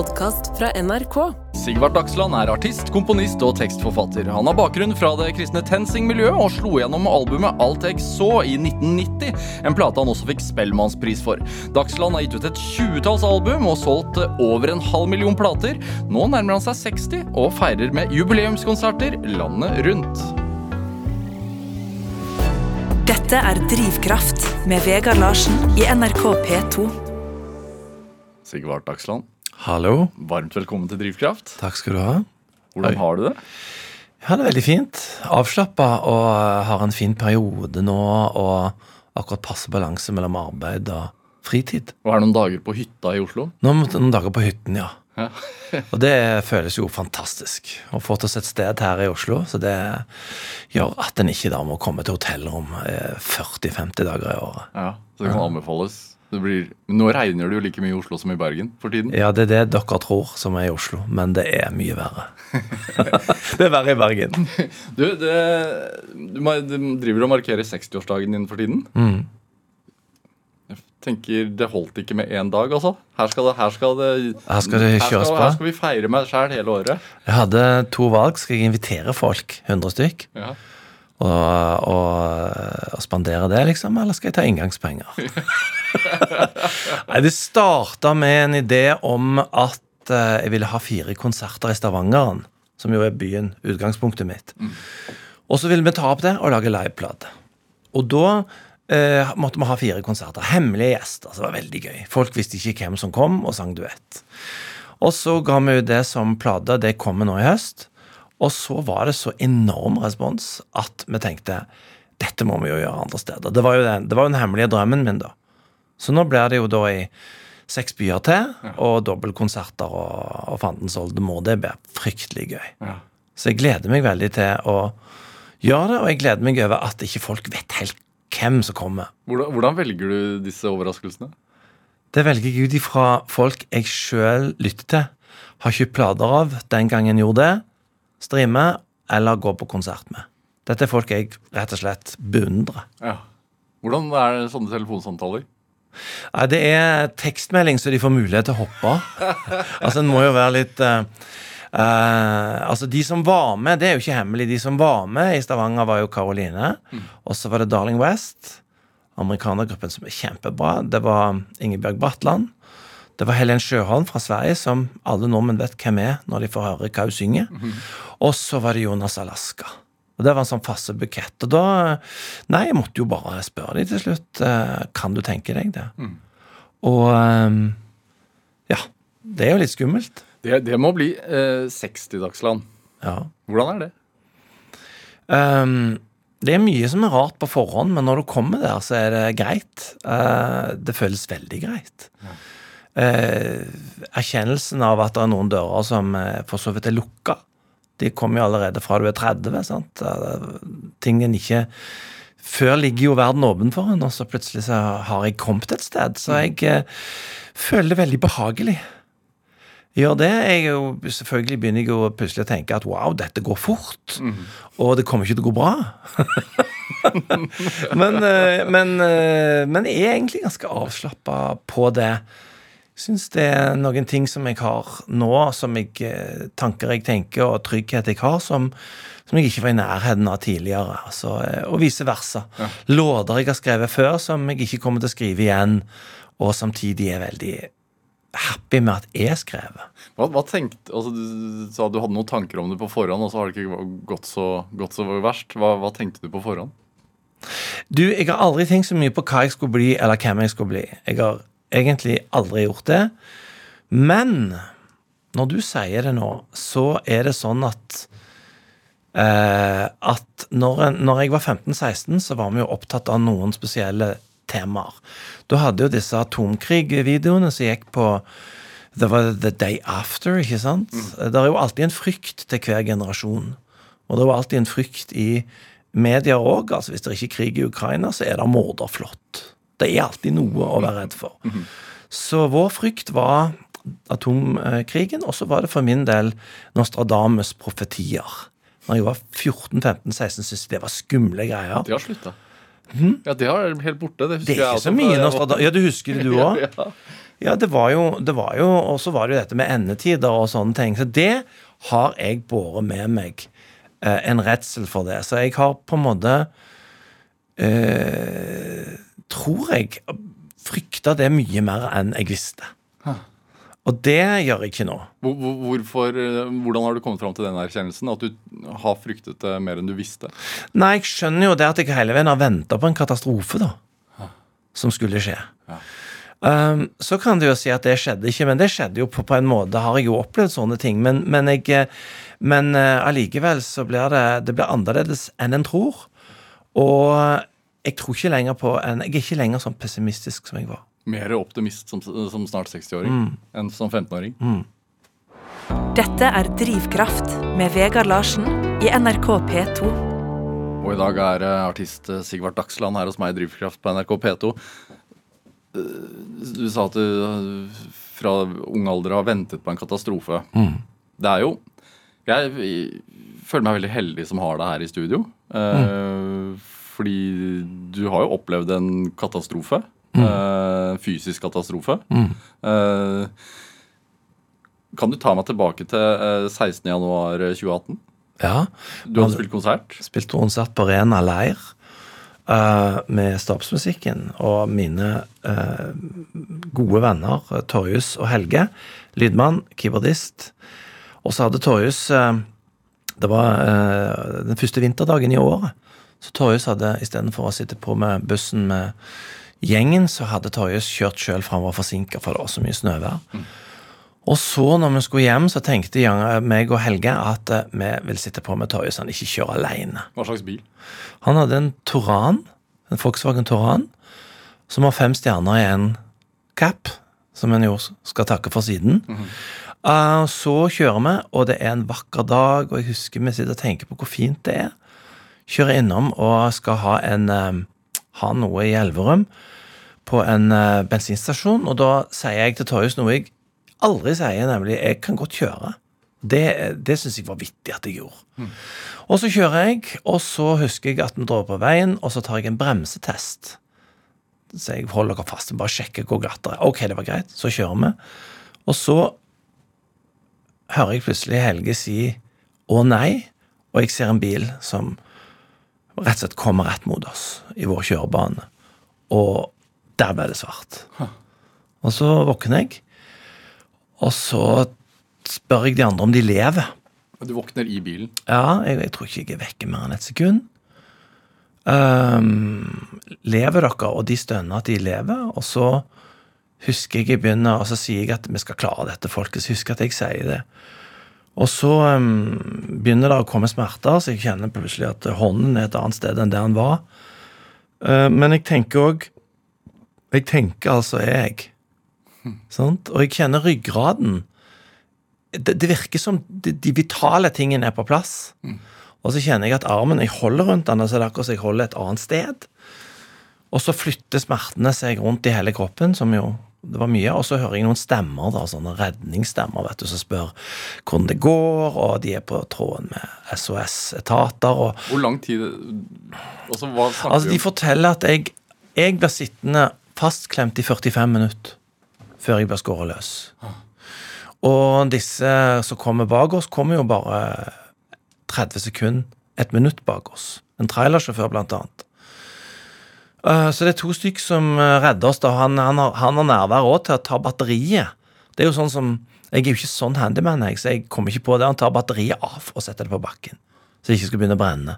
podkast fra NRK. Sigvart Dagsland er artist, komponist og tekstforfatter. Han har bakgrunn fra det kristne TenSing-miljøet og slo gjennom albumet Alt jeg så i 1990, en plate han også fikk Spellemannspris for. Dagsland har gitt ut et tjuetalls album og solgt over en halv million plater. Nå nærmer han seg 60 og feirer med jubileumskonserter landet rundt. Dette er Drivkraft med Vegard Larsen i NRK P2. Sigvart Dagsland, Hallo. varmt velkommen til Drivkraft. Takk skal du ha. Hvordan Oi. har du det? Jeg har det veldig fint. Avslappa og eh, har en fin periode nå og akkurat passe balanse mellom arbeid og fritid. Og er det noen dager på hytta i Oslo? Noen, noen dager på hytten, ja. Ja. Og det føles jo fantastisk å få til oss et sted her i Oslo. Så det gjør at en ikke da må komme til hotellrom eh, 40-50 dager i året. Ja, så det kan anbefales. Det blir, nå regner det jo like mye i Oslo som i Bergen for tiden. Ja, det er det dere tror som er i Oslo, men det er mye verre. det er verre i Bergen. Du, det, du, du driver og markerer 60-årsdagen din for tiden. Mm. Jeg tenker Det holdt ikke med én dag, altså. Her skal det, her skal det, Her skal det kjøres på. Her skal vi feire meg sjæl hele året. Jeg hadde to valg. Skal jeg invitere folk, 100 stykk, Ja. Og, og, og spandere det, liksom? Eller skal jeg ta inngangspenger? Nei, det starta med en idé om at eh, jeg ville ha fire konserter i Stavangeren, som jo er byen, utgangspunktet mitt. Og så ville vi ta opp det og lage liveplate. Og da eh, måtte vi ha fire konserter. Hemmelige gjester. Så det var veldig gøy. Folk visste ikke hvem som kom, og sang duett. Og så ga vi ut det som plate. Det kommer nå i høst. Og så var det så enorm respons at vi tenkte dette må vi jo gjøre andre steder. Det var jo den, det var den hemmelige drømmen min, da. Så nå blir det jo da i seks byer til, og dobbeltkonserter og, og fandens oldemor. Det blir fryktelig gøy. Ja. Så jeg gleder meg veldig til å gjøre det, og jeg gleder meg over at ikke folk vet helt hvem som kommer. Hvordan, hvordan velger du disse overraskelsene? Det velger jeg ut ifra folk jeg sjøl lytter til. Har kjøpt plater av den gangen gjorde det. Streame eller gå på konsert med. Dette er folk jeg rett og slett beundrer. Ja. Hvordan er sånne telefonsamtaler? Ja, Det er tekstmelding, så de får mulighet til å hoppe. altså, en må jo være litt uh, uh, Altså, de som var med, det er jo ikke hemmelig. De som var med i Stavanger, var jo Caroline. Og så var det Darling West, amerikanergruppen som er kjempebra. Det var Ingebjørg Bratland. Det var Helen Sjøholm fra Sverige, som alle nordmenn vet hvem er når de får høre hva hun synger. Og så var det Jonas Alaska. Og Det var en sånn faste bukett. Og da Nei, jeg måtte jo bare spørre dem til slutt. eh, Kan du tenke deg det? Og eh, ja. Det er jo litt skummelt. Det, det må bli eh, 60-dagsland. Ja. Hvordan er det? Um, det er mye som er rart på forhånd, men når du kommer der, så er det greit. Uh, det føles veldig greit. Eh, erkjennelsen av at det er noen dører som eh, for så vidt er lukka, de kommer jo allerede fra du er 30. sant? Eh, Tingen ikke Før ligger jo verden åpen for en, og så plutselig så har jeg kommet et sted. Så jeg eh, føler det veldig behagelig. Gjør det. Jeg jo, selvfølgelig begynner jeg jo plutselig å tenke at wow, dette går fort. Og det kommer ikke til å gå bra. men, eh, men, eh, men jeg er egentlig ganske avslappa på det. Syns det er noen ting som jeg har nå, som jeg, eh, tanker jeg tenker, og trygghet jeg har, som, som jeg ikke var i nærheten av tidligere. Altså, eh, og vice versa. Låter jeg har skrevet før, som jeg ikke kommer til å skrive igjen, og samtidig er veldig happy med at jeg skrev. Hva, hva tenkte, altså Du sa du hadde noen tanker om det på forhånd, og så har det ikke gått så, gått så verst. Hva, hva tenkte du på forhånd? Du, jeg har aldri tenkt så mye på hva jeg skulle bli, eller hvem jeg skulle bli. Jeg har egentlig aldri gjort det. Men når du sier det nå, så er det sånn at eh, At når, en, når jeg var 15-16, så var vi jo opptatt av noen spesielle temaer. Da hadde jo disse atomkrigvideoene som gikk på det var The Day After, ikke sant? Det er jo alltid en frykt til hver generasjon. Og det er jo alltid en frykt i media òg. Altså, hvis det er ikke krig i Ukraina, så er det morderflått. Det er alltid noe å være redd for. Så vår frykt var atomkrigen, og så var det for min del Nostradamus' profetier. Når jeg var 14-15-16, syntes jeg det var skumle greier. De har slutta. Ja, det er helt borte. Det, Det er ikke så mye Nostradamus. Ja, du husker det, du òg? Ja. Ja, det var jo, det var jo Og så var det jo dette med endetider og sånne ting. Så det har jeg båret med meg. Eh, en redsel for det. Så jeg har på en måte eh, Tror jeg frykta det mye mer enn jeg visste. Og det gjør jeg ikke nå. Hvor, hvor- hvorfor, eh, hvordan har du kommet fram til den erkjennelsen? At du har fryktet det mer enn du visste? Nei, jeg skjønner jo det at jeg hele veien har venta på en katastrofe, da. Som skulle skje. Um, så kan du jo si at det skjedde ikke, men det skjedde jo på, på en måte. Har jeg jo opplevd sånne ting. Men, men, jeg, eh, men uh, allikevel så blir det, det blir annerledes enn en tror. Og jeg tror ikke lenger på en, Jeg er ikke lenger sånn pessimistisk som jeg var. Mer optimist som, som snart 60-åring enn som 15-åring? Dette er Drivkraft med Vegard Larsen i NRK P2. Og i dag er eh, artist eh, Sigvart Dagsland her hos meg i Drivkraft på NRK P2. Eh, Du sa at du fra ung alder har ventet på en katastrofe. Det er jo Jeg føler meg veldig heldig som har deg her i studio. Eh, Fordi du har jo opplevd en katastrofe. Eh, fysisk katastrofe. Eh, kan du ta meg tilbake til uh, 16.1.2018? Ja. Du hadde spilt konsert. Spilte konsert på Rena leir eh, med stabsmusikken. Og mine eh, gode venner eh, Torjus og Helge, lydmann, keyboardist. Og så hadde Torjus eh, Det var eh, den første vinterdagen i året. Så Torjus hadde istedenfor å sitte på med bussen med gjengen, så hadde Torjus kjørt sjøl, for han var forsinka, for det var så mye snøvær. Og så, når vi skulle hjem, så tenkte jeg, meg og Helge at eh, vi vil sitte på med Torjus, han ikke kjører aleine. Hva slags bil? Han hadde en Toran, en Volkswagen Toran, som har fem stjerner i en cap, som en jo skal takke for siden. Eh, så kjører vi, og det er en vakker dag, og jeg husker vi sitter og tenker på hvor fint det er. Kjører innom og skal ha, en, eh, ha noe i Elverum på en eh, bensinstasjon, og da sier jeg til Torjus noe jeg aldri sier, nemlig 'jeg kan godt kjøre'. Det, det syns jeg var vittig at jeg gjorde. Og så kjører jeg, og så husker jeg at vi drar på veien, og så tar jeg en bremsetest. Så jeg holder dere fast, bare sjekker hvor glatt det er. Ok, det var greit. Så kjører vi. Og så hører jeg plutselig Helge si 'å nei', og jeg ser en bil som rett og slett kommer rett mot oss i vår kjørebane. Og der ble det svart. Og så våkner jeg, og så spør jeg de andre om de lever. Du våkner i bilen. Ja, jeg, jeg tror ikke jeg er vekke mer enn et sekund. Um, lever dere? Og de stønner at de lever. Og så husker jeg jeg begynner, og så sier jeg at vi skal klare dette, folkens. Husk at jeg sier det. Og så um, begynner det å komme smerter, så jeg kjenner plutselig at hånden er et annet sted enn der den var. Uh, men jeg tenker òg Jeg tenker altså er jeg. Sant? Og jeg kjenner ryggraden det, det virker som de, de vitale tingene er på plass. Og så kjenner jeg at armen jeg holder rundt den, så er det akkurat som jeg holder et annet sted. Og så flytter smertene seg rundt i hele kroppen, som jo det var mye. Og så hører jeg noen stemmer, da, sånne redningsstemmer, vet du, som spør hvordan det går, og de er på tråden med SOS-etater. og Hvor lang tid Altså, hva snakker Altså, de om? forteller at jeg, jeg blir sittende fastklemt i 45 minutter før jeg blir skåret løs. Og disse som kommer bak oss, kommer jo bare 30 sekunder, et minutt bak oss. En trailersjåfør, blant annet. Eh, Så det er to stykker som eh, redder oss. da. Han, han, har, han har nærvær òg til å ta batteriet. Det er jo sånn som, Jeg er jo ikke sånn handyman, jeg, så jeg kommer ikke på det. Han tar batteriet av og setter det på bakken, så det ikke skal begynne å brenne.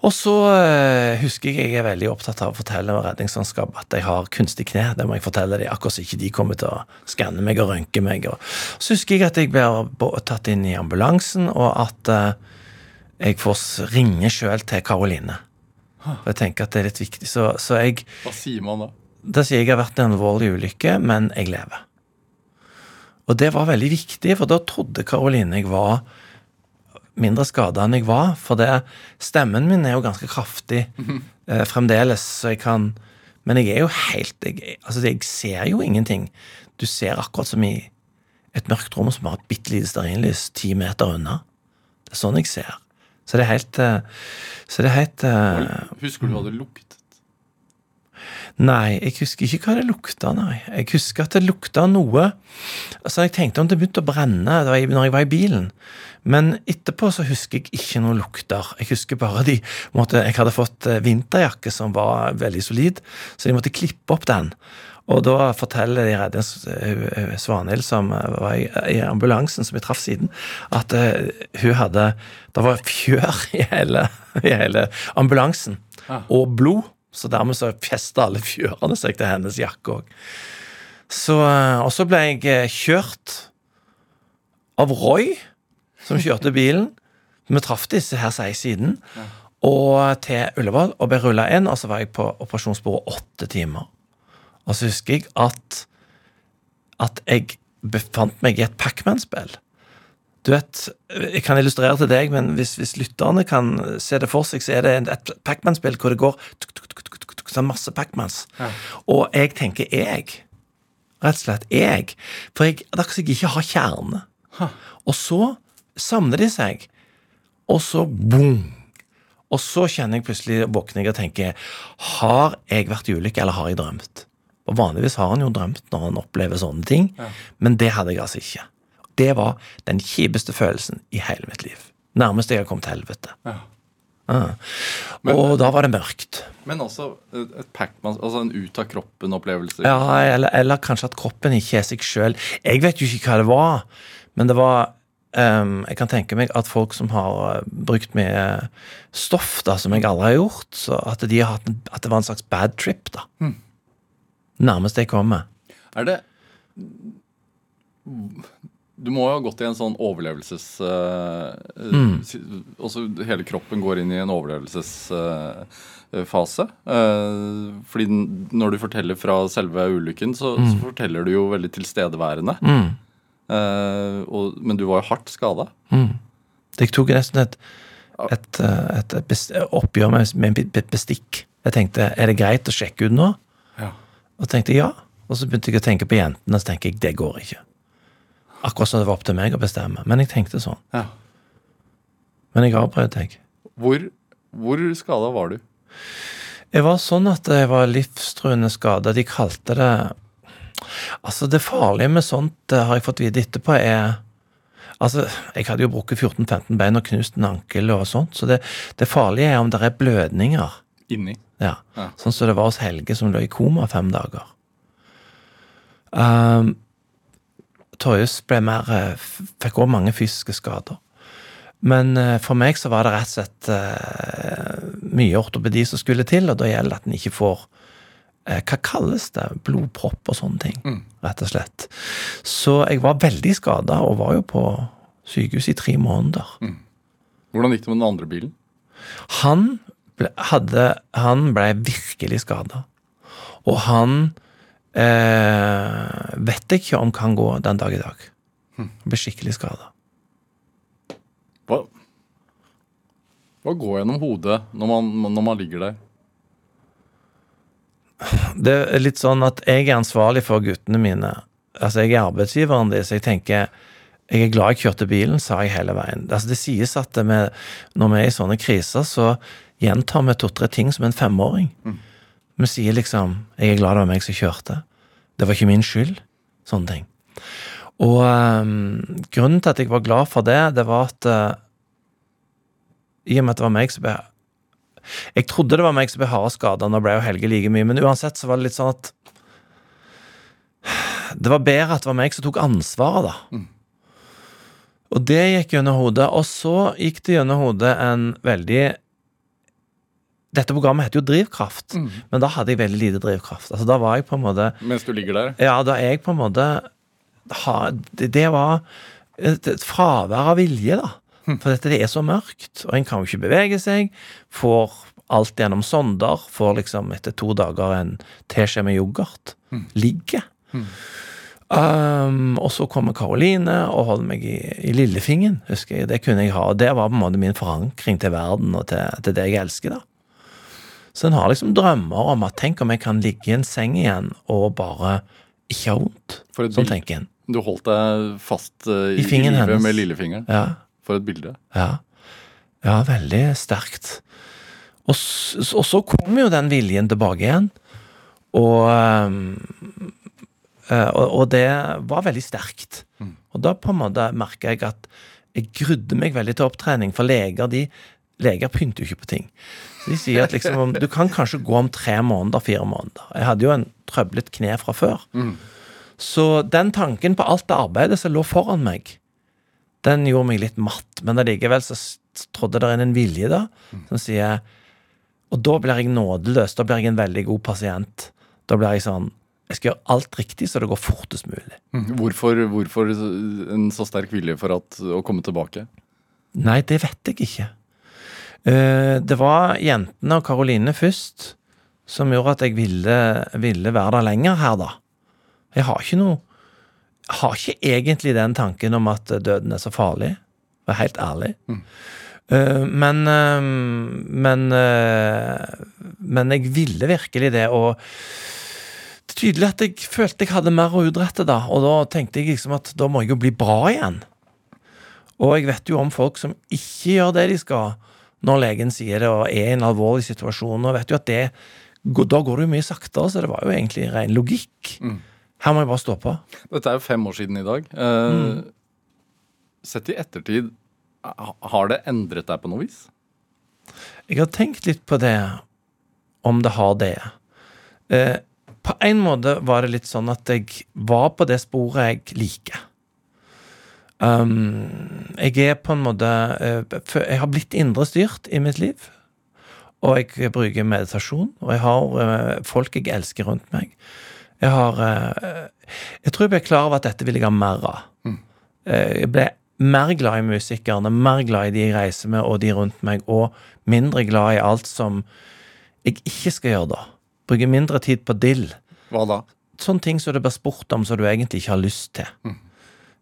Og så eh, husker jeg jeg er veldig opptatt av å fortelle redningsmannskap at jeg har kunstig kne. Det må jeg fortelle dem, akkurat så ikke de kommer til å skanne meg og rønke meg. Og så husker jeg at jeg blir tatt inn i ambulansen, og at jeg får ringe sjøl til Karoline. For jeg tenker at det er litt viktig. Så, så jeg Hva sier man da? Da sier jeg jeg har vært i en alvorlig ulykke, men jeg lever. Og det var veldig viktig, for da trodde Karoline jeg var mindre skada enn jeg var. For det, stemmen min er jo ganske kraftig eh, fremdeles, så jeg kan Men jeg er jo helt jeg, Altså, jeg ser jo ingenting. Du ser akkurat som i et mørkt rom som har et bitte lite stearinlys ti meter unna. Det er sånn jeg ser. Så det er helt eh, Så det er helt eh, Husker du hva det luktet? Nei, jeg husker ikke hva det lukta, nei. Jeg husker at det lukta noe Altså, jeg tenkte om det begynte å brenne da jeg, når jeg var i bilen. Men etterpå så husker jeg ikke noen lukter. Jeg husker bare de måtte, Jeg hadde fått eh, vinterjakke som var veldig solid, så de måtte klippe opp den. Og da forteller de redde eh, Svanhild, som eh, var i, ambulansen, som jeg traff siden, at eh, hun hadde Det var fjør i hele, i hele ambulansen. Ah. Og blod. Så dermed så festa alle fjørene seg til hennes jakke òg. Så, og så ble jeg kjørt av Roy, som kjørte bilen. Vi traff disse her siden. Og til Ullevål og ble rulla inn, og så var jeg på operasjonsbordet åtte timer. Og så husker jeg at at jeg befant meg i et Pacman-spill. Du vet, Jeg kan illustrere til deg, men hvis, hvis lytterne kan se det for seg, så er det et Pacman-spill hvor det går tuk, tuk, tuk, tuk, tuk, så det masse Pacmans. Og jeg tenker jeg. Rett og slett jeg. For jeg, det er akkurat som jeg ikke har kjerne. Og så samler de seg, og så boom. Og så kjenner jeg plutselig våkner jeg og tenker Har jeg vært i ulykke, eller har jeg drømt? Og Vanligvis har han jo drømt når han opplever sånne ting, men det hadde jeg altså ikke. Det var den kjipeste følelsen i hele mitt liv. Nærmest jeg har kommet til helvete. Ja. Ah. Men- og da var det mørkt. Men også altså en ut av kroppen-opplevelse. Ja, eller, eller kanskje at kroppen ikke er seg sjøl. Jeg vet jo ikke hva det var, men det var um, Jeg kan tenke meg at folk som har eh, brukt mye stoff, da, som jeg aldri har gjort, så at, de har hatt en, at det var en slags bad trip, da. Nærmest jeg kommer. Er det Du må jo ha gått i en sånn overlevelses... eh, Mm. Også hele kroppen går inn i en overlevelsesfase. Uh, fordi når du forteller fra selve ulykken, så, så forteller du jo veldig tilstedeværende. Mm. Eh, og, men du var jo hardt skada. Jeg tok nesten et, et, et, et oppgjør med, med bestikk. Jeg tenkte, er det greit å sjekke ut nå? Og tenkte ja. Og så begynte jeg å tenke på jentene, og så tenker jeg det går ikke. Akkurat som det var opp til meg å bestemme. Men jeg tenkte sånn. Ja. Men jeg avbrøt deg. Hvor, hvor skada var du? Jeg var sånn at jeg var livstruende skada. De kalte det Altså, det farlige med sånt, det har jeg fått vite etterpå, er Altså, jeg hadde jo brukket 14-15 bein og knust en ankel og sånt, så det, det farlige er om det er blødninger. Inni. Ja. Sånn som det var hos Helge, som lå i koma fem dager. Um, Torjus ble mer eh, Fikk også mange fysiske skader. Men eh, for meg så var det rett og slett uh, mye ortopedi som skulle til, og da gjelder det at en ikke får Hva kalles det? Blodpropp og sånne ting. Rett og slett. Så jeg var veldig skada, og var jo på sykehus i tre måneder. Hvordan gikk det med den andre bilen? Han hadde, han ble virkelig skada. Og han eh, vet ikke om kan gå den dag i dag. Han ble skikkelig skada. Hva, hva går gjennom hodet når man, når man ligger der? Det er litt sånn at jeg er ansvarlig for guttene mine. Altså, jeg er arbeidsgiveren deres. Jeg tenker jeg er glad jeg kjørte bilen, sa jeg hele veien. Altså, det sies at det med, når vi er i sånne kriser, så gjentar vi to-tre ting som en femåring. Vi sier liksom 'Jeg er glad det var meg som kjørte'. Det var ikke min skyld. Sånne ting. Og um, grunnen til at jeg var glad for det, det var at uh, I og med at det var meg som ble Jeg trodde det var meg som ble hardest skada, nå ble jo Helge like mye, men uansett så var det litt sånn at Det var bedre at det var meg som tok ansvaret, da. Og det gikk gjennom hodet. Og så gikk det gjennom hodet en veldig Dette programmet heter jo Drivkraft, men da hadde jeg veldig lite drivkraft. Altså Da var jeg på en måte Mens du ligger der? ja, da er jeg på en måte ha, det, det var et, et fravær av vilje, da. For dette det er så mørkt, og en kan jo ikke bevege seg. Får alt gjennom sonder. Får liksom etter to dager en teskje med yoghurt. Ligger. Um, og så kommer Karoline og holder meg i, i lillefingeren, husker jeg. Det kunne jeg ha. Og det var på en måte min forankring til verden og til, til det jeg elsker, da. Så en har liksom drømmer om at tenk om jeg kan ligge i en seng igjen og bare ikke ha vondt. Sånn tenker en. Du holdt deg fast uh, I i, fingeren livet hennes. med lillefingeren. Ja, For et bilde. ja. Ja, veldig sterkt. Og, og så kom jo den viljen tilbake igjen. Og, eh, og, og det var veldig sterkt. Og da på en måte merka jeg at jeg grudde meg veldig til opptrening, for leger de Leger pynter jo ikke på ting. Så de sier at liksom, du kan kanskje gå om tre måneder, fire måneder. Jeg hadde jo en trøblet kne fra før. Så den tanken på alt det arbeidet som lå foran meg, den gjorde meg litt matt. Men allikevel så trådde det inn en vilje da, som sier Og da blir jeg nådeløs. Da blir jeg en veldig god pasient. Da blir jeg sånn Jeg skal gjøre alt riktig så det går fortest mulig. Hvorfor, hvorfor en så sterk vilje for at, å komme tilbake? Nei, det vet jeg ikke. Eh, det var jentene og Karoline først som gjorde at jeg ville, ville være der lenger her, da. Jeg har ikke noe Jeg har ikke egentlig den tanken om at døden er så farlig. For helt ærlig. Mm. men eh, Men Men jeg ville virkelig det, og tydelig at jeg følte jeg hadde mer å utrette da, og da tenkte jeg liksom at da må jeg jo bli bra igjen. Og jeg vet jo om folk som ikke gjør det de skal når legen sier det og er i en alvorlig situasjon, og vet jo at det Da går det jo mye saktere, så det var jo egentlig ren logikk. Her må jeg bare stå på. Dette er jo fem år siden i dag. Eh, Sett i ettertid, har det endret deg på noe vis? Jeg har tenkt litt på det, om det har det. Eh, på en måte var det litt sånn at jeg var på det sporet jeg liker. Um, jeg er på en måte eh, Jeg har blitt indre styrt i mitt liv. Og jeg bruker meditasjon, og jeg har eh, folk jeg elsker rundt meg. Jeg har eh, Jeg tror jeg ble klar over at dette vil jeg ha mer av. Mm. jeg ble mer glad i musikerne, mer glad i de jeg reiser med, og de rundt meg, og mindre glad i alt som jeg ikke skal gjøre da. Bruke mindre tid på dill. Hva da? Sånne ting som det blir spurt om som du egentlig ikke har lyst til.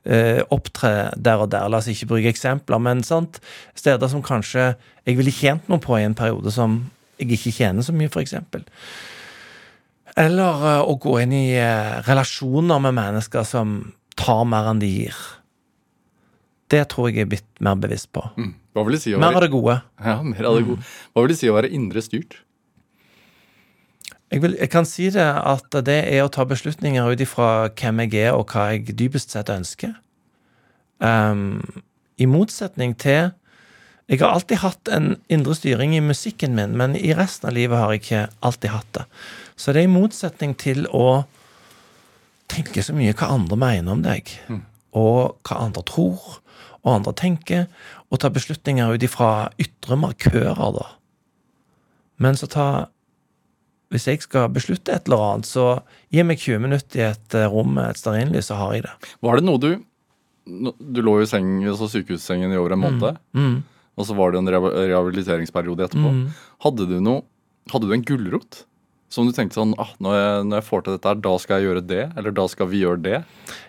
Eh, opptre der og der. La oss ikke bruke eksempler, men sant? steder som kanskje jeg ville tjent noe på i en periode som jeg ikke tjener så mye, eksempel. Eller eh, å gå inn i eh, relasjoner med mennesker som tar mer enn de gir. Det tror jeg jeg er blitt mer bevisst på. Mm. Si Mer av det gode. ja, mer av det gode. Hva vil det si å være indre styrt? Jeg, vil, jeg kan si det at det er å ta beslutninger ut ifra hvem jeg er, og hva jeg dypest sett ønsker. Um, I motsetning til Jeg har alltid hatt en indre styring i musikken min, men i resten av livet har jeg ikke alltid hatt det. Så det er i motsetning til å tenke så mye hva andre mener om deg, og hva andre tror, og andre tenker, og ta beslutninger ut ifra ytre markører, da. Men så ta hvis jeg skal beslutte et eller annet, så gi meg 20 minutter i et eh, rom med et stearinlys, så har jeg det. Var det noe du Du lå jo i seng, altså sykehussengen i over en måned, Mm. og så var det en rehabiliteringsperiode etterpå. Hadde du noe Hadde du en gulrot? Som du tenkte sånn ah, når, jeg, når jeg får til dette, her, da skal jeg gjøre det? Eller da skal vi gjøre det?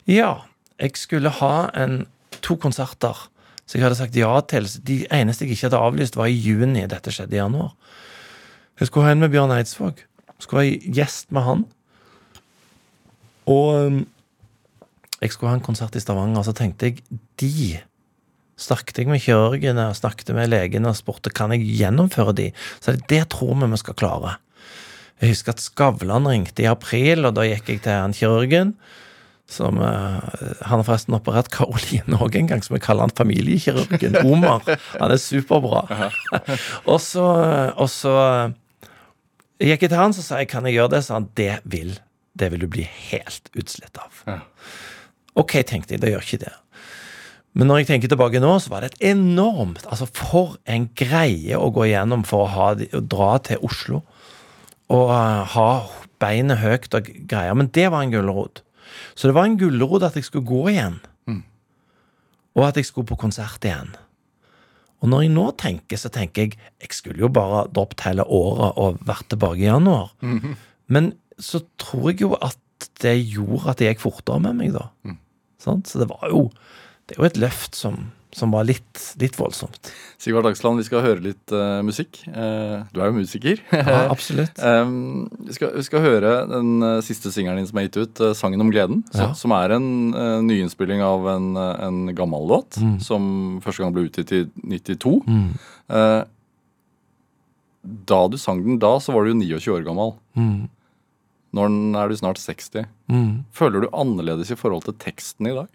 Ja, jeg skulle ha en, to konserter så jeg hadde sagt ja til. De eneste jeg ikke hadde avlyst, var i juni. Dette skjedde i januar. Jeg skulle ha en med Bjørn Eidsvåg. Skulle være gjest med han. Og um, jeg skulle ha en konsert i Stavanger, så tenkte jeg de Snakket jeg med kirurgene og snakket med legene og spurte kan jeg gjennomføre de. Så det, det tror vi vi skal klare. Jeg husker at Skavlan ringte i april, og da gikk jeg til han kirurgen. Som, uh, han har forresten operert Karoline òg en gang, som vi kaller han familiekirurgen. Omar. Han er superbra. og så, og så gikk jeg til han, så sa jeg kan jeg gjøre det? Så han det vil. Det vil du bli helt utslitt av. Ja. Ok, tenkte jeg, det gjør ikke det. Men når jeg tenker tilbake nå, så var det et enormt Altså, for en greie å gå igjennom for å, ha, å dra til Oslo og uh, ha beinet høyt og greier. Men det var en gulrot. Så det var en gulrot at jeg skulle gå igjen. Og at jeg skulle på konsert igjen. Og når jeg nå tenker, så tenker jeg jeg skulle jo bare droppet hele året og vært tilbake i januar. Men så tror jeg jo at det gjorde at det gikk fortere med meg, da. Sant? Så det var jo Det er jo et løft som som var litt, litt voldsomt. Sigvard Dagsland, vi skal høre litt uh, musikk. Uh, du er jo musiker. Ja, absolutt. um, vi, skal, vi, skal, høre den uh, siste singelen din som er gitt ut, 'Sangen om gleden'. Ja. Så, som er en nyinnspilling av en, en gammel låt mm. som første gang ble utgitt i 92. Mm. da du sang den da, så var du jo 29 år gammel. Mm. Nå er du snart 60. Mm. Føler du annerledes i forhold til teksten i dag?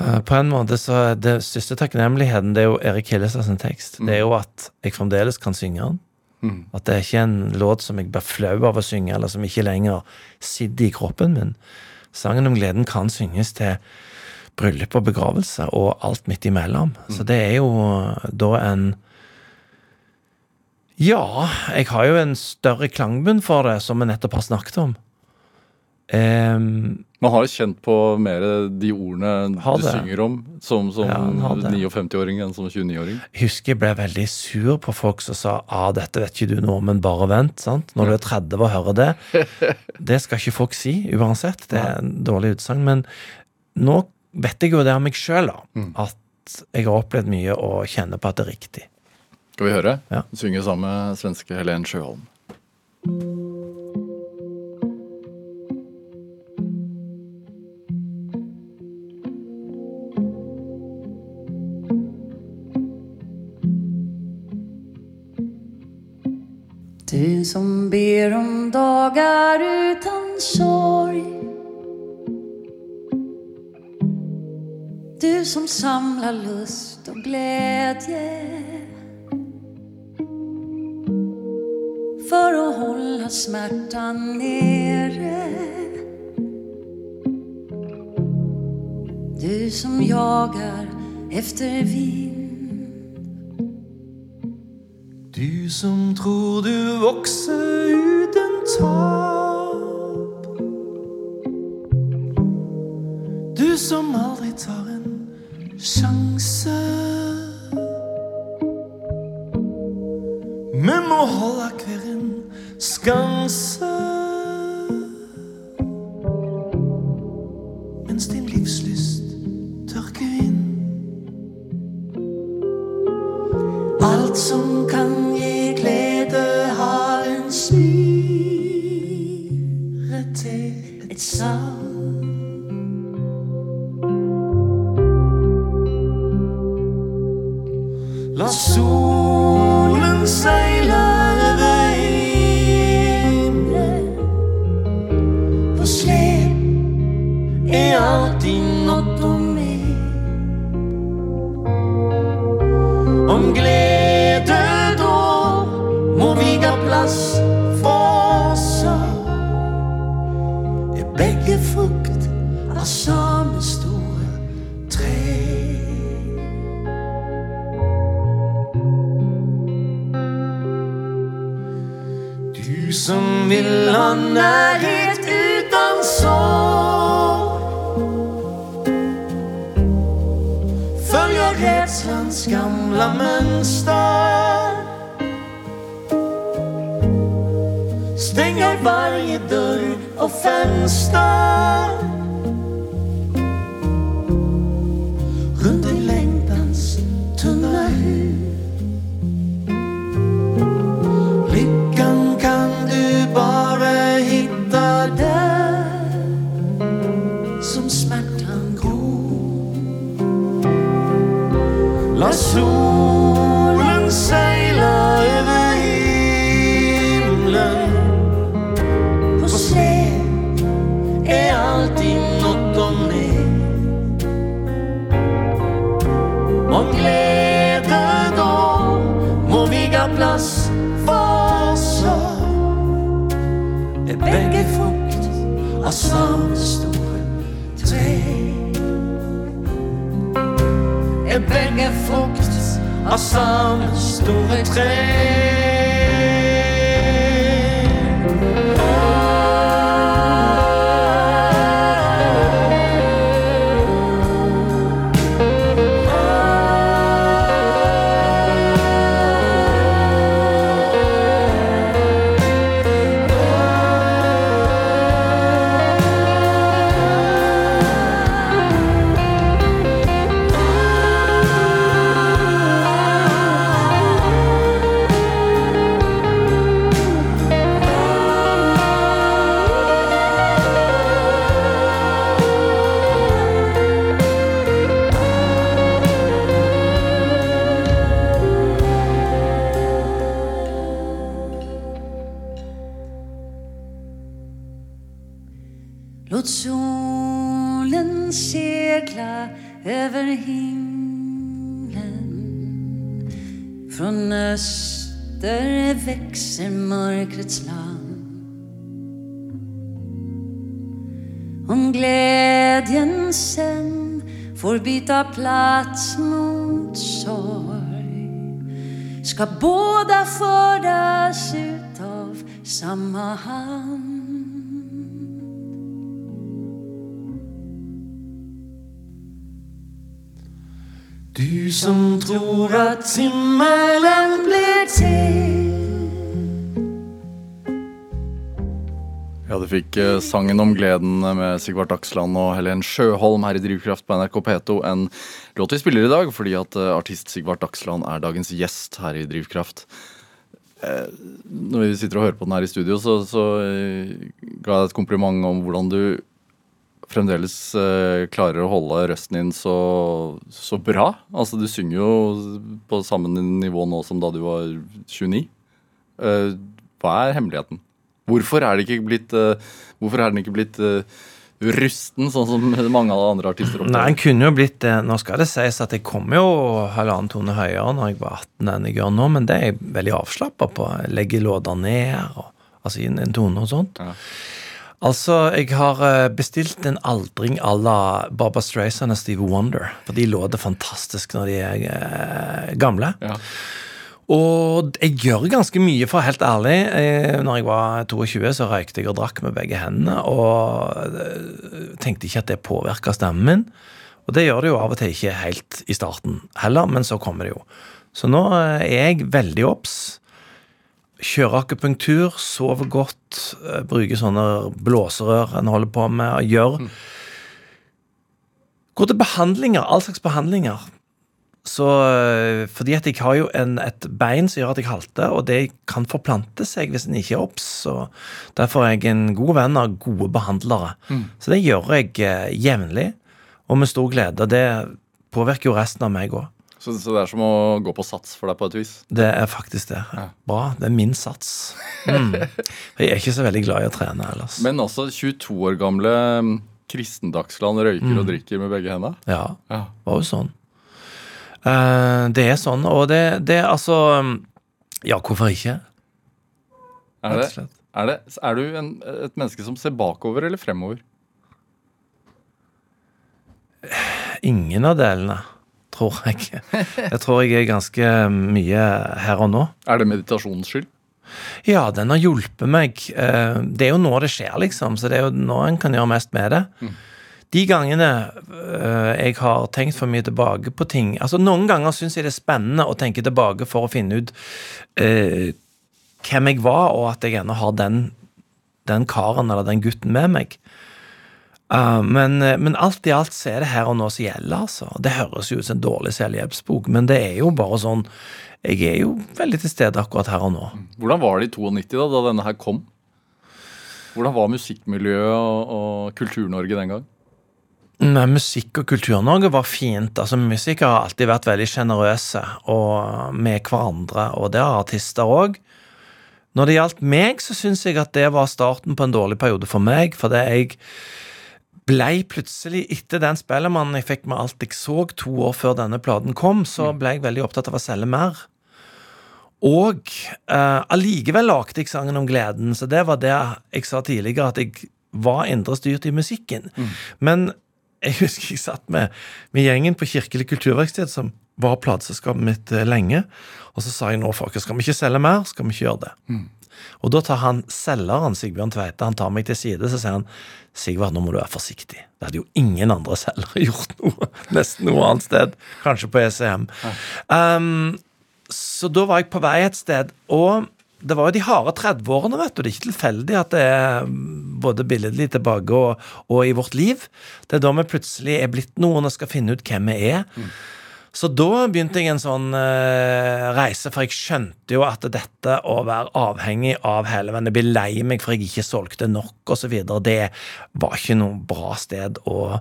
Eh, på en måte så er Det største takknemligheten det er jo Erik Hillestad sin tekst. Mm. Det er jo at jeg fremdeles kan synge den. Mm. At det er ikke en låt som jeg blir flau av å synge, eller som ikke lenger sitter i kroppen min. Sangen om gleden kan synges til bryllup og begravelse og alt midt imellom. Mm. Så det er jo da en Ja, jeg har jo en større klangbunn for det, som vi nettopp har snakket om. Um, man har jo kjent på mer de ordene du synger om som, som ja, 59-åring enn som 29-åring. Jeg husker jeg ble veldig sur på folk som sa ah, 'dette vet ikke du noe men bare vent'. sant? Når du er 30 og hører det. Det skal ikke folk si uansett. Det er en dårlig utsagn. Men nå vet jeg jo det av meg sjøl, mm. at jeg har opplevd mye og kjenner på at det er riktig. Skal vi høre? Ja. Synge sammen med svenske Helen Sjøholm. Du som ber om dagar utan sorg. Du som samlar lust och glädje för att hålla smärtan nere Du som jagar efter vin Du som tror du vokser uten tap. Du som aldri tar en sjanse. Stop. Segla över himlen. Från öster växer mörkrets land. Om glädjen sen får byta plats mot sorg ska båda föras ut av samma hand Du som tror at himmelen blir til. Ja, du fikk eh, sangen om gleden med Sigvart Dagsland og Helen Sjøholm her i Drivkraft på NRK P2. En låt vi spiller i dag fordi at eh, artist Sigvart Dagsland er dagens gjest her i Drivkraft. Eh, når vi sitter og hører på den her i studio, så, så eh, ga jeg et kompliment om hvordan du fremdeles eh, klarer å holde røsten din så, så bra. Altså, du synger jo på samme nivå nå som da du var 29. Eh, hva er hemmeligheten? Hvorfor er, det ikke blitt, eh, hvorfor er den ikke blitt rusten, sånn som mange av de andre artister Nei, den kunne jo blitt det. Nå skal det sies at jeg kom jo halvannen tone høyere når jeg var 18 enn jeg gjør nå, men det er jeg veldig avslappa på. Jeg legger låter ned, og, altså inn en tone og sånt. Ja. Altså, jeg har eh, bestilt en aldring à la Baba Streisand og Steve Wonder. For de låter fantastisk når de er eh, gamle. Ja. Og jeg gjør ganske mye, for helt ærlig. Eh, når jeg var 22, så røykte jeg og drakk med begge hendene. Og tenkte ikke at det påvirka stemmen min. Og det gjør det jo av og til ikke helt i starten heller, men så kommer det jo. Så nå er jeg veldig obs. Kjører akupunktur, sove godt, bruke sånne blåserør en holder på med, og gjør Gå til behandlinger, all slags behandlinger. Så øh, fordi at jeg har jo en, et bein som gjør at jeg halter, og det kan forplante seg hvis en ikke er obs. Derfor er jeg en god venn av gode behandlere. Så det gjør jeg eh, jevnlig, og med stor glede. Og det påvirker jo resten av meg òg. Så, så det er som å gå på sats for deg på et vis? Det er faktisk det. Bra. Det er min sats. Mm. Jeg er ikke så veldig glad i å trene ellers. Men også 22 år gamle Kristendagsland røyker mm. og drikker med begge hendene? Ja, Ja. var jo sånn. Uh, det er sånn, og det, det er altså Ja, hvorfor ikke? Er, det, er, det, er du en, et menneske som ser bakover eller fremover? Ingen av delene, tror jeg. Jeg tror jeg er ganske mye her og nå. Er det meditasjonens skyld? Ja, den har hjulpet meg. Eh, Det er jo nå det skjer, liksom, så det er jo nå en kan gjøre mest med det. De gangene eh, jeg har tenkt for mye tilbake på ting Altså, noen ganger syns jeg det er spennende å tenke tilbake for å finne ut eh, hvem jeg var, og at jeg ennå har den, den karen eller den gutten med meg. Uh, men, eh, men alt i alt så er det her og nå som gjelder, altså. Det høres jo ut som en dårlig selvhjelpsbok, men det er jo bare sånn Jeg er jo veldig til stede akkurat her og nå. Hvordan var det i 92 da, da denne her kom? Hvordan var musikkmiljøet og, og Kultur-Norge den gang? Nei, Musikk- og Kultur-Norge var fint. altså Musikere har alltid vært veldig sjenerøse med hverandre, og det har artister òg. Når det gjaldt meg, så syns jeg at det var starten på en dårlig periode for meg. Fordi jeg blei plutselig, etter den Spellemannen jeg fikk med alt jeg så to år før denne platen kom, så blei jeg veldig opptatt av å selge mer. Og eh, allikevel lagde jeg sangen om gleden, så det var det jeg sa tidligere, at jeg var indre styrt i musikken. Men jeg husker jeg satt med, med gjengen på Kirkelig kulturverksted, som var plateselskapet mitt eh, lenge, og så sa jeg nå, folkens, skal vi ikke selge mer, skal vi ikke gjøre det. Og da tar han selgeren, Sigbjørn Tveite, han tar meg til side, så sier han Sigvard, nå må du være forsiktig. Det hadde jo ingen andre selgere gjort noe, nesten noe annet sted. Kanskje på ECM. Um, så da var jeg på vei et sted, og det var jo de harde 30-årene, vet du. Det er ikke tilfeldig at det er både billedlig tilbake og, og i vårt liv. Det er da vi plutselig er blitt noen og skal finne ut hvem vi er. Så da begynte jeg en sånn uh, reise, for jeg skjønte jo at dette å være avhengig av hele veien, bli lei meg for jeg ikke solgte nok osv., det var ikke noe bra sted å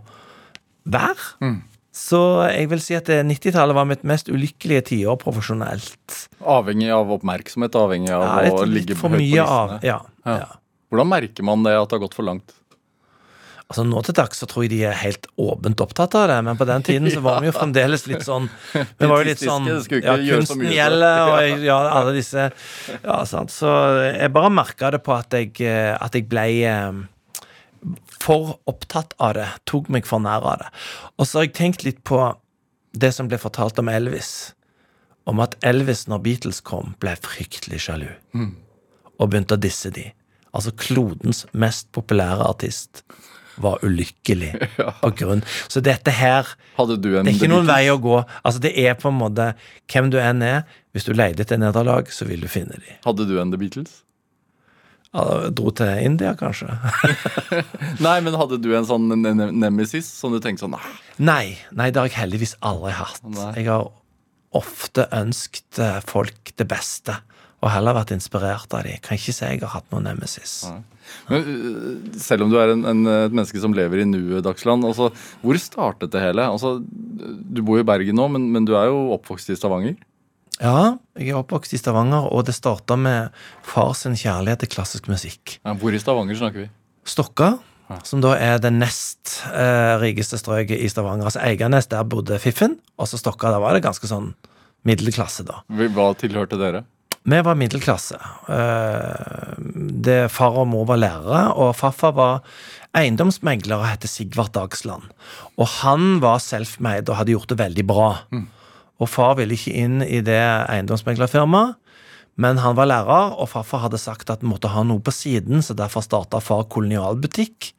være. Så jeg vil si at 90-tallet var mitt mest ulykkelige tiår profesjonelt. Avhengig av oppmerksomhet, avhengig av Ja, å ligge litt for høyt på mye av ja, Ja. ja. Hvordan merker man det at det har gått for langt? Altså Nå til dags så tror jeg de er helt åpent opptatt av det, men på den tiden så var vi jo fremdeles litt sånn Vi var jo litt sånn Ja, kunsten gjelder, og ja, alle disse Ja, sant. Så jeg bare merka det på at jeg, eh, at jeg ble eh, for opptatt av det. Tok meg for nær av det. Og så har jeg tenkt litt på det som ble fortalt om Elvis. Om at Elvis, når Beatles kom, ble fryktelig sjalu. Og begynte å disse de. Altså klodens mest populære artist var ulykkelig på grunn Så dette her Hadde du en Det er ikke noen vei å gå. Altså Det er på en måte hvem du enn er. Hvis du leter etter nederlag, så vil du finne de. Hadde du en The Beatles? Ja, Dro til India, kanskje? Nei, men hadde du en sånn ne- ne- nemesis som du tenkte sånn ah, Nei, nei, det har jeg heldigvis aldri hatt. Nei. Jeg har ofte ønsket eh, folk det beste, og heller vært inspirert av dem. Kan ikke si jeg har hatt noen nemesis. Men øh, selv om du er en, en, et menneske som lever i nuet, Dagsland, altså, hvor startet det hele? Altså, du bor jo i Bergen nå, men, men du er jo oppvokst i Stavanger. Ja, jeg er oppvokst i Stavanger, og det starta med fars kjærlighet til klassisk musikk. Ja, hvor i Stavanger snakker vi? Stokka, som da er det nest eh, rikeste strøket i Stavanger. Altså Eiganes, der bodde Fiffen, og så Stokka, der var det ganske sånn middelklasse, da. Hva tilhørte dere? Vi var middelklasse. Eh, Det, far og mor var lærere, og farfar var eiendomsmegler og het Sigvart Dagsland. Og han var self-made og hadde gjort det veldig bra. Og far ville ikke inn i det eiendomsmeglerfirmaet, men han var lærer, og farfar hadde sagt at han måtte ha noe på siden, så derfor starta far kolonialbutikk.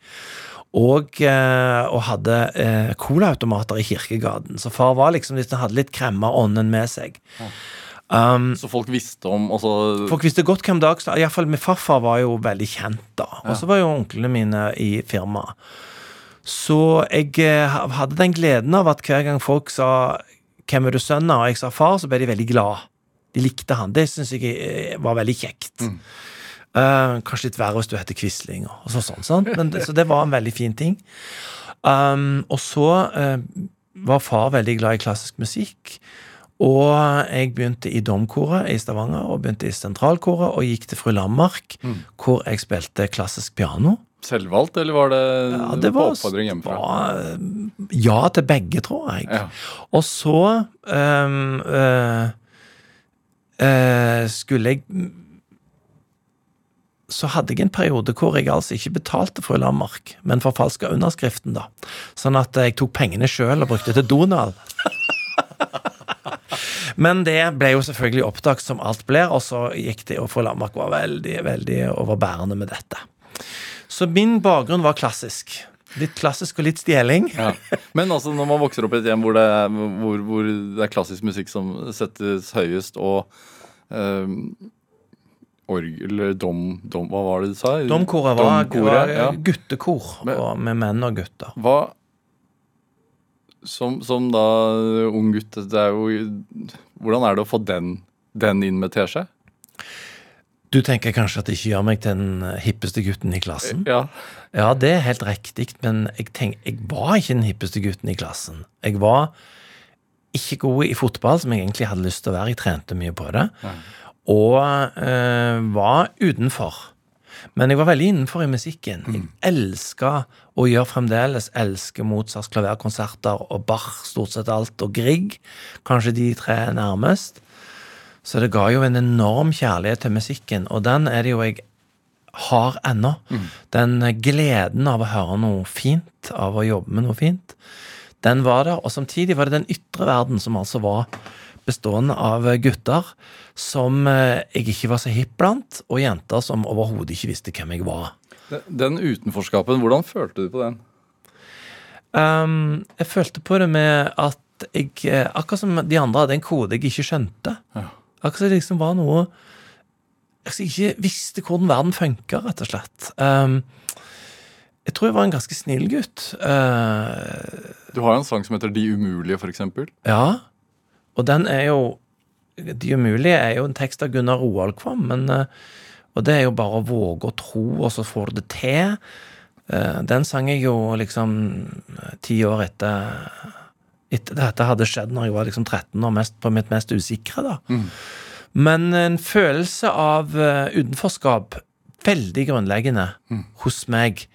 Og, eh, og hadde eh, colaautomater i Kirkegaden. Så far var liksom litt, hadde litt kremmerånden med seg. Så folk visste om altså, Folk visste godt hvem Dagsland Iallfall min farfar var jo veldig kjent, da. Og så var jo onklene mine i firmaet. Så jeg eh, hadde den gleden av at hver gang folk sa 'Hvem er du sønn av?' og jeg sa far, så ble de veldig glad. De likte han. Det syns jeg eh, var veldig kjekt. Eh, kanskje litt verre hvis du heter Quisling og så, sånn. sånn. Men så det var en veldig fin ting. Um, og så uh, var far veldig glad i klassisk musikk. Og jeg begynte i domkoret i Stavanger og begynte i sentralkoret og gikk til Fru Landmark, hvor jeg spilte klassisk piano. selvvalgt, eller var det, Ja, det på oppfordring hjemmefra? var, eh, ja til begge, tror jeg. Ja. Og så um, uh, uh, skulle jeg så hadde jeg en periode hvor jeg altså ikke betalte fru Landmark, men forfalska underskriften, da. Sånn at jeg tok pengene sjøl og brukte til Donald. Men det ble jo selvfølgelig oppdaget som alt blir, og så gikk det, og fru Landmark var veldig, veldig overbærende med dette. Så min bakgrunn var klassisk. Litt klassisk og litt stjeling. Ja. Men altså, når man vokser opp i et hjem hvor det, er, hvor, hvor det er klassisk musikk som settes høyest, og um, orgel dom, dom Hva var det du sa? Domkoret var, var ja. guttekor Men- og med menn og gutter. Hva som, som da ung gutt det er jo, Hvordan er det å få den, den inn med teskje? Du tenker kanskje at det ikke gjør meg til den hippeste gutten i klassen? Ja. Ja, det er helt riktig, men jeg, tenk, jeg var ikke den hippeste gutten i klassen. Jeg var ikke god i fotball, som jeg egentlig hadde lyst til å være. Jeg trente mye på det. Og øh, var utenfor. Men jeg var veldig innenfor i musikken. Jeg elska, og gjør fremdeles, elsker Mozarts klaverkonserter og Bach, stort sett alt, og Grieg. Kanskje de tre nærmest. Så det ga jo en enorm kjærlighet til musikken, og den er det jo jeg har ennå. Den gleden av å høre noe fint, av å jobbe med noe fint, den var der. Og samtidig var det den ytre verden som altså var bestående av gutter som eh, jeg ikke var så hipp blant, og jenter som overhodet ikke visste hvem jeg var. Den utenforskapen, hvordan følte du på den? Um, jeg følte på det med at jeg eh, Akkurat som de andre hadde en kode jeg ikke skjønte. Ja. Akkurat som det liksom var noe altså, Jeg ikke visste hvordan verden funka, rett og slett. Um, jeg tror jeg var en ganske snill gutt. Uh, Du har jo en sang som heter De umulige, eksempel. ja. Og den er jo De umulige er jo en tekst av Gunnar Roald Kvam, men eh, Og det er jo bare å våge å tro, og så får du det til. Eh, den sang jeg jo liksom eh, ti år etter etter dette hadde skjedd når jeg var liksom 13 og mest, på mitt mest usikre. da. Men en følelse av eh, utenforskap, veldig grunnleggende hos meg,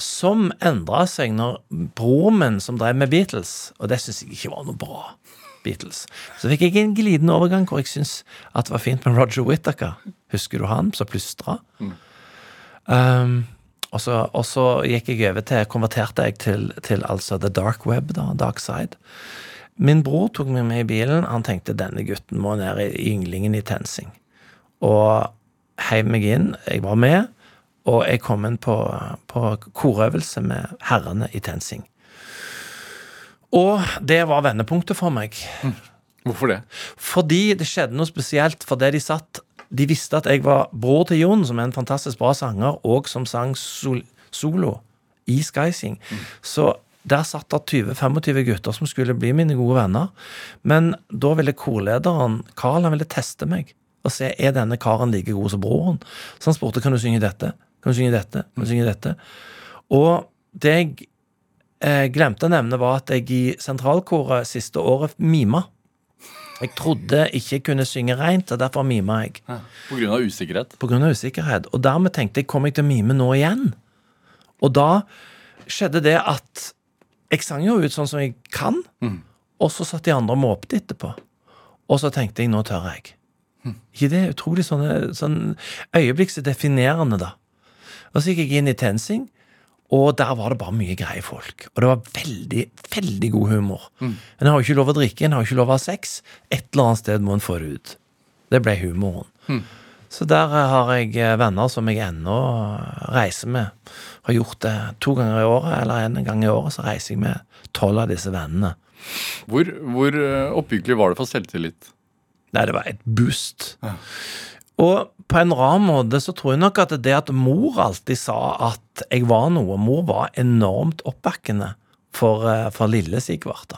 som endra seg når broren min som drev med Beatles, og det syns jeg ikke var noe bra. Beatles. Så fikk jeg en glidende overgang hvor jeg syntes at det var fint med Roger Whittaker. Husker du han som plystra? Um, og, så, og så gikk jeg over til konverterte jeg til, til altså the dark web, da, dark side. Min bror tok meg med i bilen. Han tenkte denne gutten må ned i ynglingen i TenSing. Og heiv meg inn. Jeg var med, og jeg kom inn på, på korøvelse med herrene i TenSing. Og det var vendepunktet for meg. Hvorfor det? Fordi det skjedde noe spesielt. Fordi de satt De visste at jeg var bror til Jon, som er en fantastisk bra sanger, og som sang sol, solo i Skysing. Så der satt det 20-25 gutter som skulle bli mine gode venner. Men da ville korlederen, Carl, han ville teste meg og se er denne karen like god som broren. Så han spurte kan du synge dette. Kan du synge dette? Kan du synge dette? Og det jeg eh, glemte å nevne, var at jeg i sentralkoret siste året mima. Jeg trodde ikke jeg kunne synge reint, og derfor mima jeg. På grunn av usikkerhet? På grunn av usikkerhet. Og dermed tenkte jeg kommer jeg til å mime nå igjen? Og da skjedde det at jeg sang jo ut sånn som jeg kan, og så satt de andre og måpte etterpå. Og så tenkte jeg nå tør jeg. Ikke det er utrolig sånne, sånn øyeblikksdefinerende, da. Og så gikk jeg inn i TenSing, og der var det bare mye greie folk. Og det var veldig, veldig god humor. En har jo ikke lov å drikke, en har jo ikke lov å ha sex. Et eller annet sted må en få det ut. Det ble humoren. Så der eh, har jeg eh, venner som jeg ennå reiser med. Har gjort det to ganger i året, eller en gang i året, så reiser jeg med tolv av disse vennene. Hvor, hvor eh, oppbyggelig var det for selvtillit? Nei, det var et boost. Og på en rar måte så tror jeg nok at det at mor alltid sa at jeg var noe Mor var enormt oppbakkende for, eh, for lille Sigvart.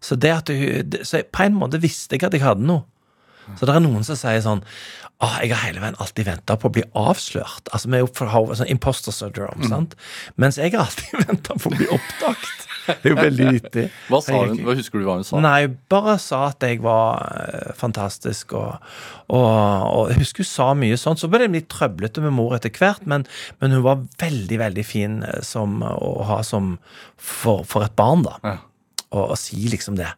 Så det at hun, så på en måte visste jeg at jeg hadde noe. Så det er noen som sier sånn ah, Jeg har hele veien alltid venta på å bli avslørt. Altså Vi er jo for sånn imposter syndrome, sant? Mens jeg har alltid venta på å bli oppdaget. Det er jo veldig vittig. Hva sa hun? Hva Husker du hva hun sa? Nei, bare sa at jeg var eh, fantastisk, og, og, og jeg husker hun sa mye sånt. Så ble det litt trøblete med mor etter hvert, men, men hun var veldig, veldig fin eh, som, å ha som for, for et barn, da. Ja. Og, og si liksom det.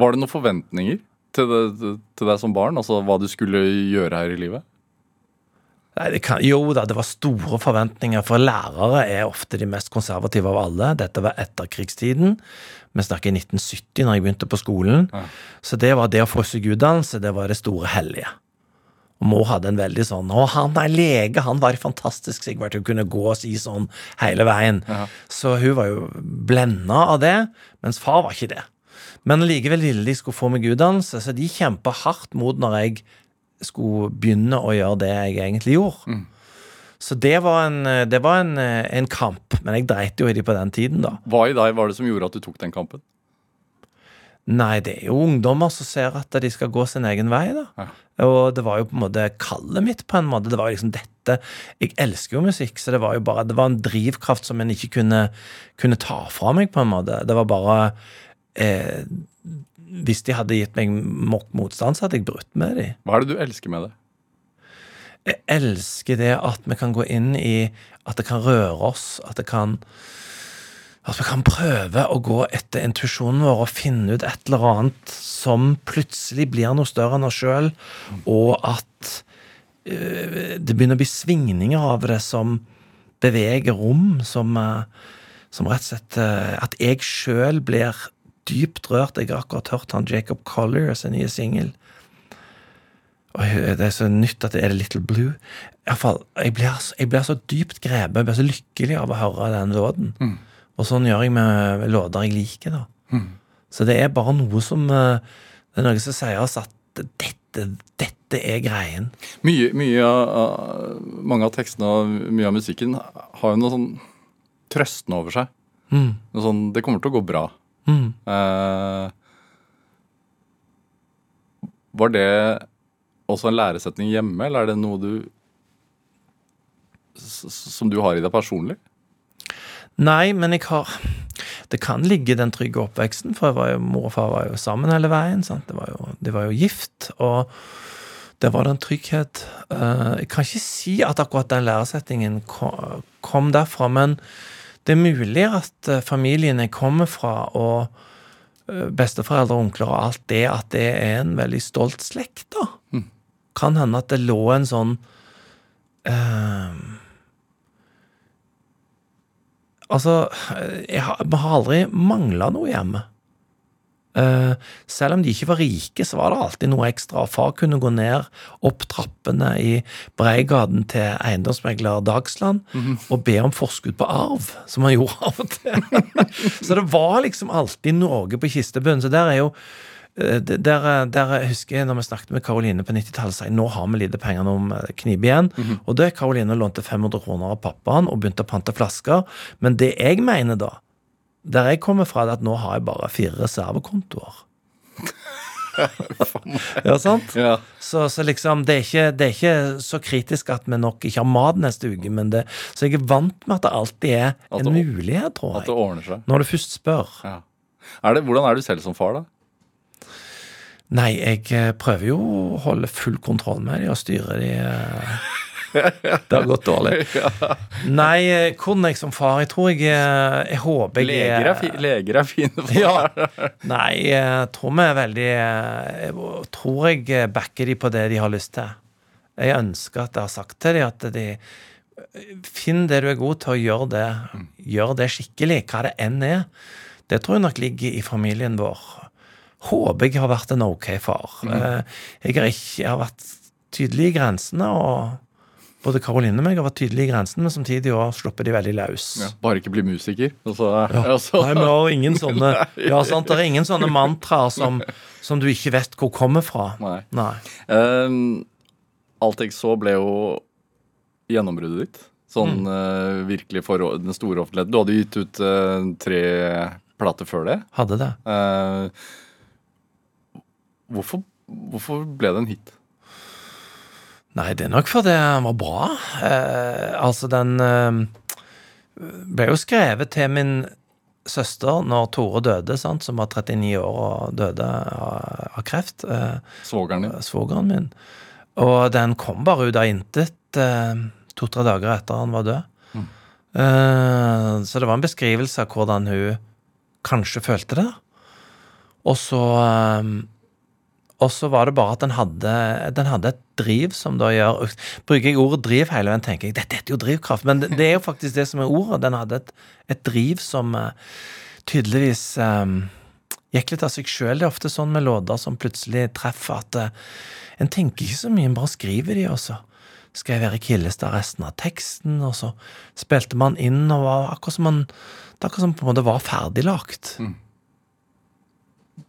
Var det noen forventninger til, det, til deg som barn? Altså hva du skulle gjøre her i livet? Nei, det kan, jo da, det var store forventninger, for lærere er ofte de mest konservative av alle. Dette var etterkrigstiden. Vi snakker i 1970, når jeg begynte på skolen. Så det var det å få seg utdannelse, det var det store hellige. Og Mo hadde en veldig sånn Å, han er lege, han var fantastisk, Sigvart. Hun kunne gå og si sånn hele veien. Så hun var jo blenda av det, mens far var ikke det. Men likevel ville de skulle få meg utdannelse, så de kjempa hardt mot når jeg skulle begynne å gjøre det jeg egentlig gjorde. Så det var, en, det var en, en kamp, men jeg dreit jo i de på den tiden, da. Hva i deg var det som gjorde at du tok den kampen? Nei, det er jo ungdommer som ser at de skal gå sin egen vei, da. Ja. Og det var jo på en måte kallet mitt, på en måte. Det var jo liksom dette Jeg elsker jo musikk, så det var jo bare Det var en drivkraft som en ikke kunne, kunne ta fra meg, på en måte. Det var bare eh, Hvis de hadde gitt meg mok motstand, så hadde jeg brutt med dem. Hva er det du elsker med det? Jeg elsker det at vi kan gå inn i At det kan røre oss, at det kan At vi kan prøve å gå etter intuisjonen vår og finne ut et eller annet som plutselig blir noe større enn oss sjøl, og at øh, det begynner å bli svingninger av det som beveger rom, som, øh, som rett og slett øh, At jeg sjøl blir dypt rørt. Jeg har akkurat hørt han Jacob Collier sin nye singel. Det er så nytt at det er Little Blue. I hvert fall, jeg blir, jeg blir så dypt grepet, jeg blir så lykkelig av å høre den låten. Og sånn gjør jeg med låter jeg liker, da. Så det er bare noe som eh, Det er noe som sier oss at dette, dette er greien. Mye, mye av, mange av tekstene og mye av musikken har jo noe sånn trøstende over seg. Noe sånn, det kommer til å gå bra. Mm. Eh, var det også en læresetning hjemme, eller er det noe du som du har i deg personlig? Nei, men jeg har Det kan ligge i den trygge oppveksten, for jo, mor og far var jo sammen hele veien. Sant? Det var jo, de var jo gift, og der var det en trygghet. Eh, jeg kan ikke si at akkurat den læresetningen kom, kom derfra, men Det er mulig at familiene kommer fra, og eh, besteforeldre og onkler og alt det, at det er en veldig stolt slekt, da. Kan hende at det lå en sånn eh, Altså, har, vi har aldri mangla noe hjemme. Eh, selv om de ikke var rike, så var det alltid noe ekstra. Far kunne gå ned opp trappene i Breigaden til eiendomsmegler Dagsland og be om forskudd på arv, som han gjorde av og til. så det var liksom alltid noe på kistebunnen. Så der er jo eh, der, der, jeg husker jeg når vi snakket med Karoline på 90-tallet, sa jeg nå har vi lite penger, nå må knipe igjen. Og da Karoline lånte 500 kroner av pappaen og begynte å pante flasker. Men det jeg mener da, der jeg kommer fra, er at nå har jeg bare fire reservekontoer. ja, sant? Ja. Så, så liksom, det er, ikke, det er ikke så kritisk at vi nok ikke har mat neste uke, men det, så jeg er vant med at det alltid er At en det- mulighet, tror At det jeg. ordner seg. Når du først spør. Ja. Er det, hvordan er du selv som far, da? Nei, jeg eh, prøver jo å holde full kontroll med de og styre de. eh. Det har gått dårlig. Nei, eh, hvordan er jeg som far? Jeg tror jeg eh, Jeg håper jeg Leger er, fi, leger er fine for Ja. Nei, jeg tror vi er veldig eh, Jeg tror jeg backer de på det de har lyst til. Jeg ønsker at jeg har sagt til de at de Finn det du er god til, og gjør det. Gjør det skikkelig, hva det enn er. Det tror jeg nok ligger i familien vår. Håper jeg har vært en ok far. Eh, Jeg har ikke jeg har vært tydelig i grensene, og både Karoline og meg har vært tydelige i grensen, men samtidig også sluppet de veldig løs. Ja, bare ikke bli musiker. Altså, ja. altså. Nei, vi har ingen sånne Ja, sant, det er ingen sånne mantraer som, som du ikke vet hvor kommer fra. Nei. Nei. Um, alt jeg så, ble jo gjennombruddet ditt. Sånn Mm. uh, virkelig for den store offentligheten. Du hadde gitt ut uh, tre plater før det. Hadde det. Uh, hvorfor, hvorfor ble det en hit? Nei, det er nok fordi den var bra. Eh, altså, den eh, ble jo skrevet til min søster når Tore døde, sant, som var 39 år og døde av, av kreft. Eh, Svogeren din? svogeren min. Og den kom bare ut av intet eh, to-tre dager etter han var død. Eh, så det var en beskrivelse av hvordan hun kanskje følte det. Og så eh, Og så var det bare at den hadde, den hadde et driv som da gjør Bruker jeg ordet driv hele veien, tenker jeg dette heter jo drivkraft, men det, det er jo faktisk det som er ordet. Den hadde et, et driv som uh, tydeligvis eh, gikk litt av seg sjøl. Det er ofte sånn med låter som plutselig treffer at uh, en tenker ikke så mye, en bare skriver de, og så skrev Erik Hillestad resten av teksten, og så spilte man inn, og var akkurat som man Det akkurat som på en måte var ferdiglagt.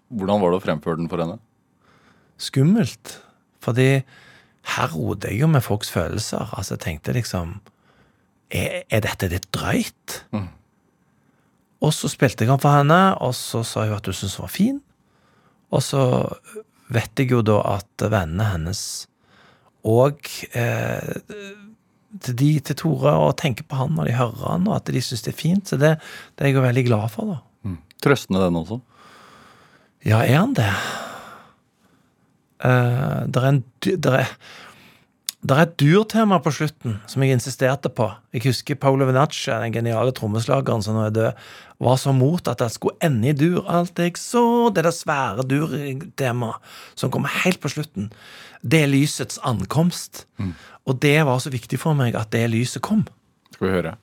Hvordan var det å fremføre den for henne? Skummelt. Fordi her roter jeg jo med folks følelser. Altså, jeg tenkte liksom Er, er dette litt drøyt? Mm. Og så spilte jeg den for henne, og så sa hun at hun syntes den var fin. Og så vet jeg jo da at vennene hennes og eh, til de til Tore og tenker på han når de hører han, og at de syns det er fint. Så det, det er jeg jo veldig glad for, da. Trøstende den også. Ja, er han det? Eh, det er en er, der er et dyrtema på slutten som jeg insisterte på. Jeg husker Paolo Venacci, den geniale trommeslageren som nå er død, var så mot at det skulle ende i dur. Alt jeg så, det er det svære durtemaet som kommer helt på slutten, det er lysets ankomst. Og det var så viktig for meg at det lyset kom. Skal vi høre?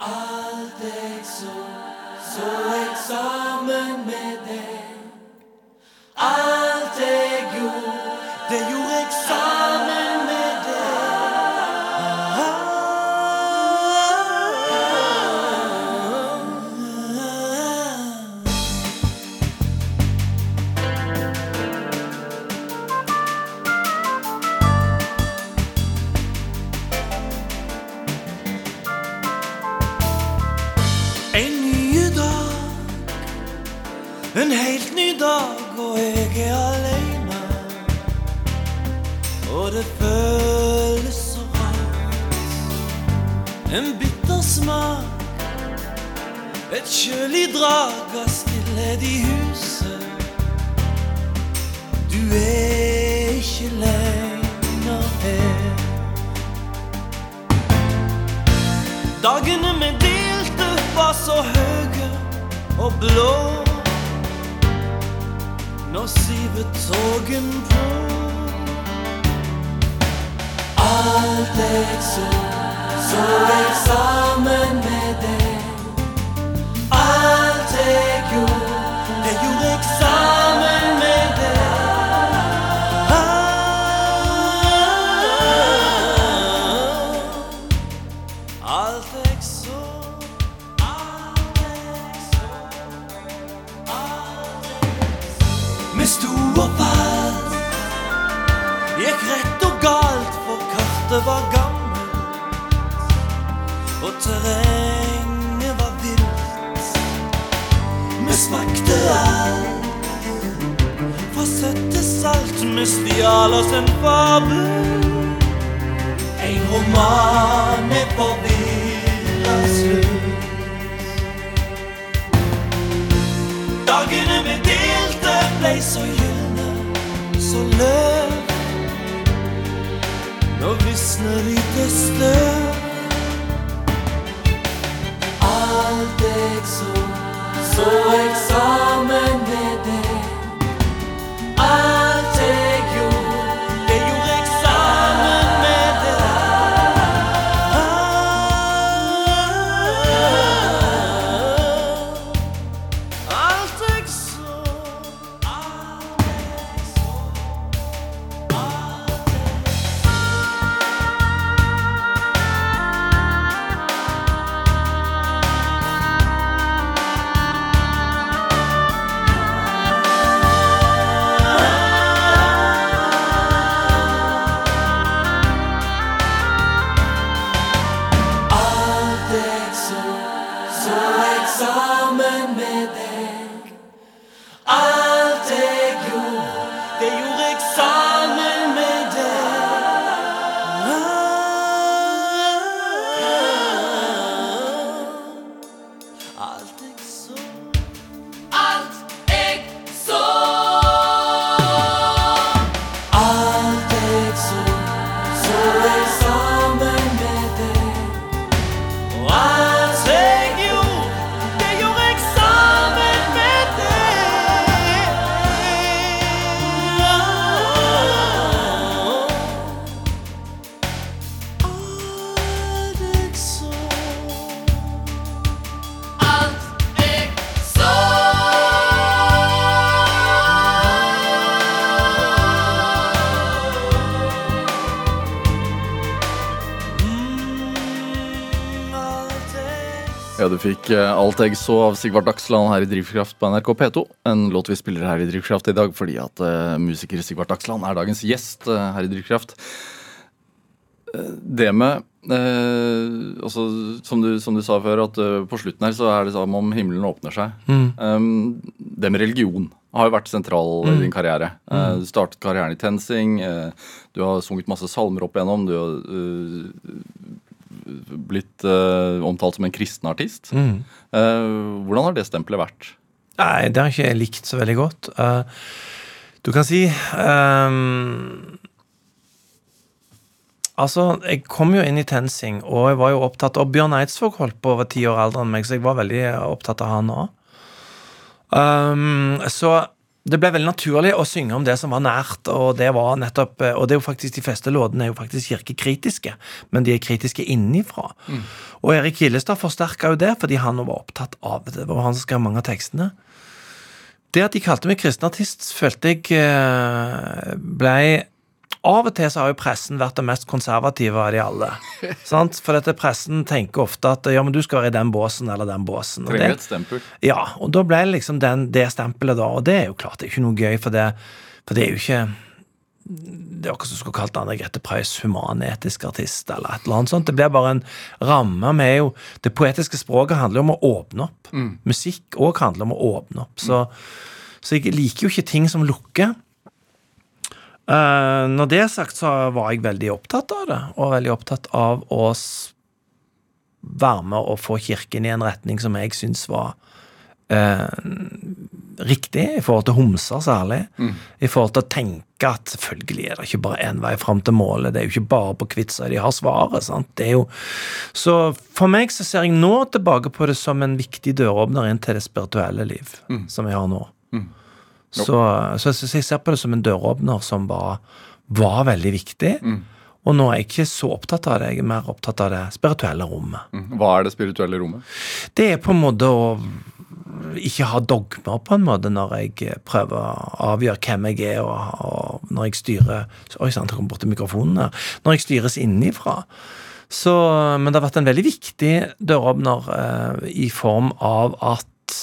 Alt jeg En bitter smak, et kjølig drag av stillhet i huset. Du er ikke lenger her. Dagene vi delte var så høye og blå. Nå siver tågen på. Alt jeg så, så jeg sammen med deg. Alt jeg gjorde, det gjorde jeg sammen med deg. Alt jeg så, alt jeg så, alt jeg så. Vi sto og falt, rett og galt, for kartet var gammelt, vi stjal oss en fabel. En roman med forvirra slutt. Dagene vi delte ble så gylne, så løv. Nå visner de til støv. Alt jeg så, så jeg sammen med deg. Fikk eh, Alt jeg så av Sigvart Dagsland her i Drivkraft på NRK P2. En låt vi spiller her i Drivkraft i dag fordi at uh, musiker Sigvart Dagsland er dagens gjest uh, her i Drivkraft. Det med eh, altså, som, du, som du sa før, at på slutten her så er det som om himmelen åpner seg. Um, det med religion har jo vært sentral i din karriere. Eh, du startet karrieren i TenSing. du har sunget masse salmer opp igjennom. Du har blitt uh, omtalt som en kristen artist. Mm. Uh, hvordan har det stempelet vært? Nei, det har ikke jeg likt så veldig godt. Uh, du kan si um, Altså, jeg kom jo inn i TenSing, og jeg var jo opptatt Og Bjørn Eidsvåg holdt på over ti år eldre enn meg, så jeg var veldig opptatt av han òg. så det ble veldig naturlig å synge om det som var nært, og det var nettopp Og det er jo faktisk de fleste låtene er jo faktisk kirkekritiske, men de er kritiske innenfra. Og Erik Hillestad forsterka jo det, fordi han var opptatt av det. Det var han som skrev mange av tekstene. Det at de kalte meg kristen artist, følte jeg eh, blei Av og til så har jo pressen vært det mest konservative av de alle. sant? For dette pressen tenker ofte at ja, men du skal være i den båsen eller den båsen. Og Trenger et stempel. ja, og da ble det liksom den, det stempelet, da. Og det er jo klart, det er ikke noe gøy, for det, for det er jo ikke Det er akkurat som skulle kalt Anne Grete Preus humanetisk artist, eller et eller annet sånt. Det blir bare en ramme. Vi er jo Det poetiske språket handler jo om å åpne opp. Musikk òg handler om å åpne opp. Så, så jeg liker jo ikke ting som lukker. Eh, når det er sagt, så var jeg veldig opptatt av det, og veldig opptatt av å være med og få kirken i en retning som jeg syns var eh, riktig, i forhold til homser særlig. I forhold til å tenke at selvfølgelig er det ikke bare én vei fram til målet. Det er jo ikke bare på Kvitsøy de har svaret. sant? Det er jo... Så for meg så ser jeg nå tilbake på det som en viktig døråpner inn til det spirituelle liv, som jeg har nå. Så, så, så jeg ser på det som en døråpner som bare var veldig viktig. Og nå er jeg ikke så opptatt av det, jeg er mer opptatt av det spirituelle rommet. Mm. Hva er det spirituelle rommet? Det er på en måte å ikke ha dogmer, på en måte, når jeg prøver å avgjøre hvem jeg er, og, og når jeg styrer Oi sann, det kom borti mikrofonen her. Når jeg styres innenfra. Så, men det har vært en veldig viktig døråpner eh, i form av at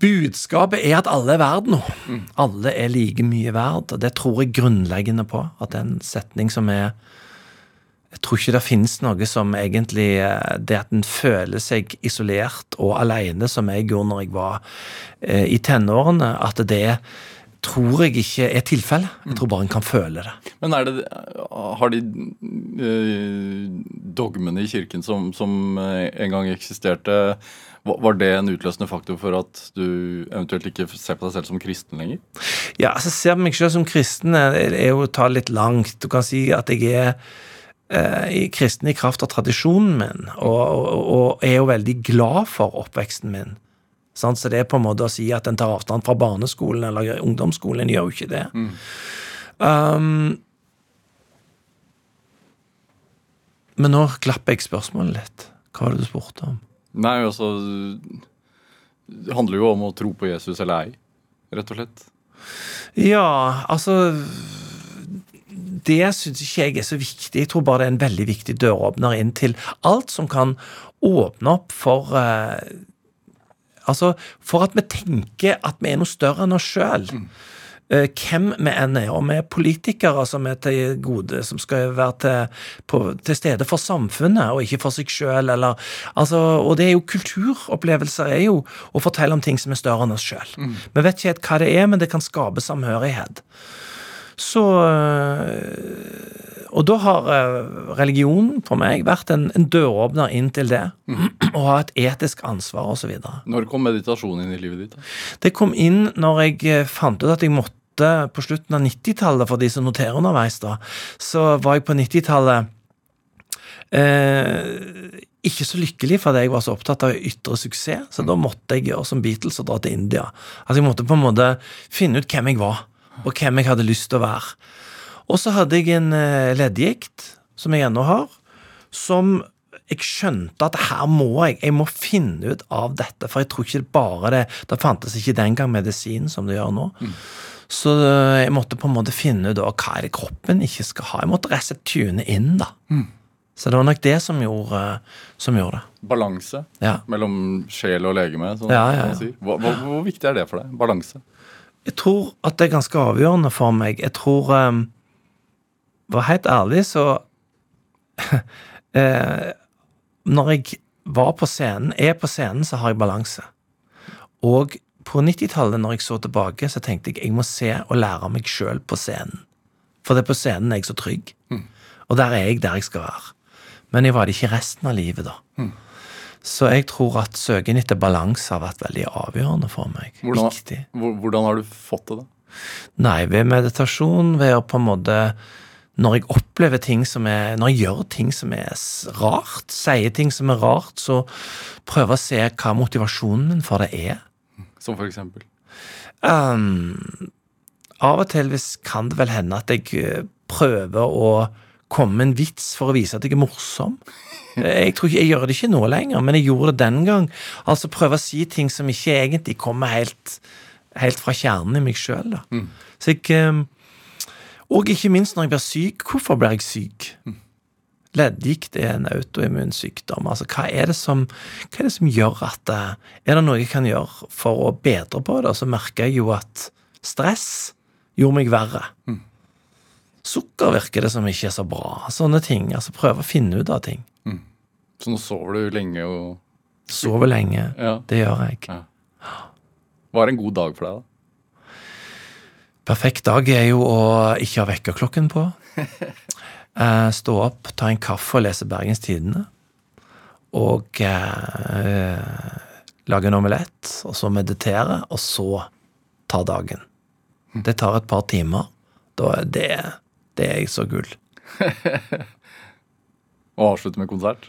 Budskapet er at alle er verdt noe. Alle er like mye verdt. og Det tror jeg grunnleggende på. At det er en setning som er Jeg tror ikke det finnes noe som egentlig eh, Det at en føler seg isolert og alene, som jeg gjorde når jeg var eh, i tenårene, at det tror jeg ikke er tilfellet. Jeg tror bare en kan føle det. Men er det, har de eh, dogmene i kirken som, som eh, en gang eksisterte, var det en utløsende faktor for at du eventuelt ikke ser på deg selv som kristen lenger? Ja, altså ser på meg selv som kristen er, er jo å ta litt langt. Du kan si at jeg er eh, kristen i kraft av tradisjonen min, og, og, og er jo veldig glad for oppveksten min. Sånn, Så det er på en måte å si at en tar avstand fra barneskolen eller ungdomsskolen, en gjør jo ikke det. Um, men nå klapper jeg spørsmålet litt. Hva var det du spurte om? Nei, altså Det handler jo om å tro på Jesus eller ei, rett og slett. Ja, altså Det syns ikke jeg er så viktig. Jeg tror bare det er en veldig viktig døråpner inn til alt som kan åpne opp for eh, Altså, for at vi tenker at vi er noe større enn oss sjøl. Hvem vi enn er. Om vi er politikere som er til gode, som skal være til, på, til stede for samfunnet og ikke for seg sjøl, eller altså, Og det er jo kulturopplevelser er jo å fortelle om ting som er større enn oss sjøl. Vi vet ikke helt hva det er, men det kan skape samhørighet. Så øh, Og da har øh, religionen for meg vært en, en døråpner inn til det. og ha et etisk ansvar osv. Når kom meditasjon inn i livet ditt? da? Det kom inn når jeg eh, fant ut at jeg måtte på slutten av 90-tallet, for de som noterer underveis, da, så var jeg på 90-tallet eh, ikke så lykkelig fordi jeg var så opptatt av ytre suksess, så da måtte jeg gjøre som Beatles og dra til India. Altså Jeg måtte på en måte finne ut hvem jeg var, og hvem jeg hadde lyst til å være. Og så hadde jeg en eh, leddgikt, som jeg ennå har, som jeg skjønte at her må jeg jeg må finne ut av dette, for jeg tror ikke bare det Det fantes ikke den gang medisin som det gjør nå. Så eh, jeg måtte på en måte finne ut hva er det kroppen ikke skal ha. Jeg måtte rett og slett tune inn, da. Så det var nok det som gjorde, som gjorde det. Balanse Ja. mellom sjel og legeme, sånn, Ja, ja, ja. hvor, hva, hvor viktig er det for deg? Balanse? Jeg tror at det er ganske avgjørende for meg. Jeg tror um, For å være helt ærlig, så eh, Når jeg var på scenen, er på scenen, så har jeg balanse. Og på 90-tallet, når jeg så tilbake, så tenkte jeg jeg må se og lære meg sjøl på scenen. For det er på scenen jeg er så trygg. Og der er jeg der jeg skal være. Men jeg var det ikke resten av livet, da. Så jeg tror at søken etter balanse har vært veldig avgjørende for meg. Hvordan, Viktig. hvordan har du fått det, da? Nei, ved meditasjon, ved å på en måte Når jeg opplever ting som er Når jeg gjør ting som er rart, sier ting som er rart, så prøve å se hva motivasjonen min for det er. Som for eksempel? Um, av og til kan det vel hende at jeg eh, prøver å komme med en vits for å vise at jeg er morsom. Jeg tror ikke, jeg gjør det ikke nå lenger, men jeg gjorde det den gang. Altså prøve å si ting som ikke egentlig kommer helt, helt fra kjernen i meg sjøl. Så jeg eh, Og ikke minst når jeg blir syk. Hvorfor blir jeg syk? Leddgikt er en autoimmun sykdom. Altså, hva er det som, hva er det som gjør at det, Er det noe jeg kan gjøre for å bedre på det? Så merker jeg jo at stress gjorde meg verre. Sukker virker det som ikke er så bra. Sånne ting. Altså prøve å finne ut av ting. Så nå sover du lenge og Sover lenge. Ja. Det gjør jeg. Ja. Hva er en god dag for deg, da? Perfekt dag er jo å ikke ha vekkerklokken på. Eh, stå opp, ta en kaffe og lese Bergens Tidende. Og eh, lage en omelett. og så meditere, og så ta dagen. Det tar et par timer. Da er det, det er jeg så gull. Og avslutte med konsert.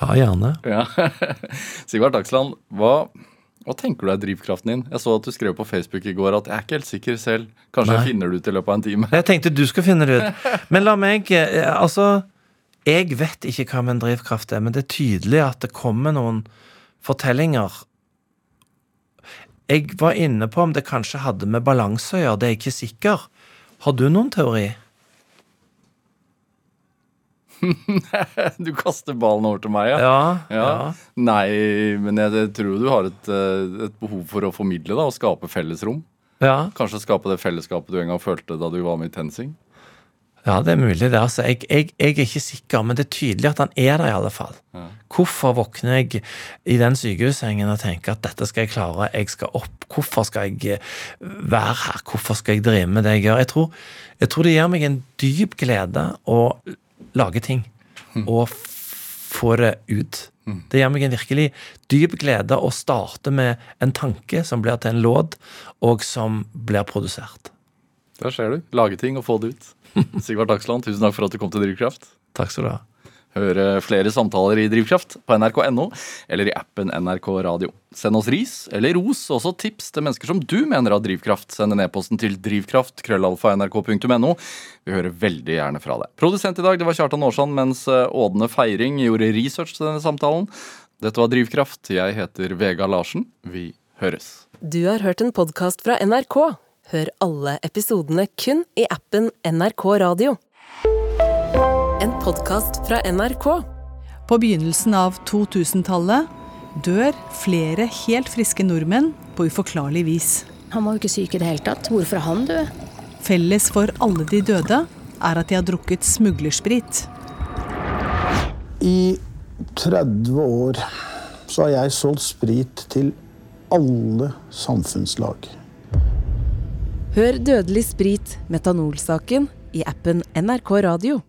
Ja, gjerne. Ja. Sigvart Dagsland, hva, hva tenker du er drivkraften din? Jeg så at du skrev på Facebook i går at jeg er ikke helt sikker selv. Kanskje Nei. jeg finner det ut i løpet av en time. Jeg tenkte du skulle finne det ut. Men la meg eh, Altså, jeg vet ikke hva min drivkraft er, men det er tydelig at det kommer noen fortellinger. Jeg var inne på om det kanskje hadde med balanse å gjøre, det er jeg ikke sikker. Har du noen teori? Du kaster ballen over til meg, ja. Ja. Ja. ja. Nei, men jeg, tror du har et, eh, et behov for å formidle da, og skape fellesrom. ja. Kanskje skape det fellesskapet du en gang følte da du var med i TenSing. Ja, det er mulig, det. altså. Jeg, jeg, jeg er ikke sikker, men det er tydelig at han er der, i alle fall. Hvorfor våkner jeg i den sykehussengen og tenker at dette skal jeg klare, jeg skal opp? Hvorfor skal jeg eh, være her? Hvorfor skal jeg drive med det jeg gjør? Jeg tror, jeg tror det gir meg en dyp glede å lage ting, og få det ut. Det gir meg en virkelig dyp glede å starte med en tanke som blir til en låt, og som blir produsert. Der ser du. Lage ting og få det ut. Sigvart Dagsland, tusen takk for at du kom til Drivkraft. Takk skal du ha. Høre flere samtaler i Drivkraft på nrk.no eller i appen NRK Radio. Send oss ris eller ros, og også tips til mennesker som du mener har drivkraft. Send en e-posten til drivkraft, krøllalfa, Vi hører veldig gjerne fra deg. Produsent i dag det var Kjartan Aarsand, mens eh, Ådne Feiring gjorde research til denne samtalen. Dette var Drivkraft. Jeg heter Vega Larsen. Vi høres. Du har hørt en podkast fra NRK. Hør alle episodene kun i appen NRK Radio. Podkast fra NRK. På begynnelsen av 2000-tallet dør flere helt friske nordmenn på uforklarlig vis. Han var jo ikke syk i det hele tatt. Hvorfor er han død? Felles for alle de døde er at de har drukket smuglersprit. I 30 år så har jeg solgt sprit til alle samfunnslag. Hør Dødelig sprit, metanolsaken, i appen NRK Radio.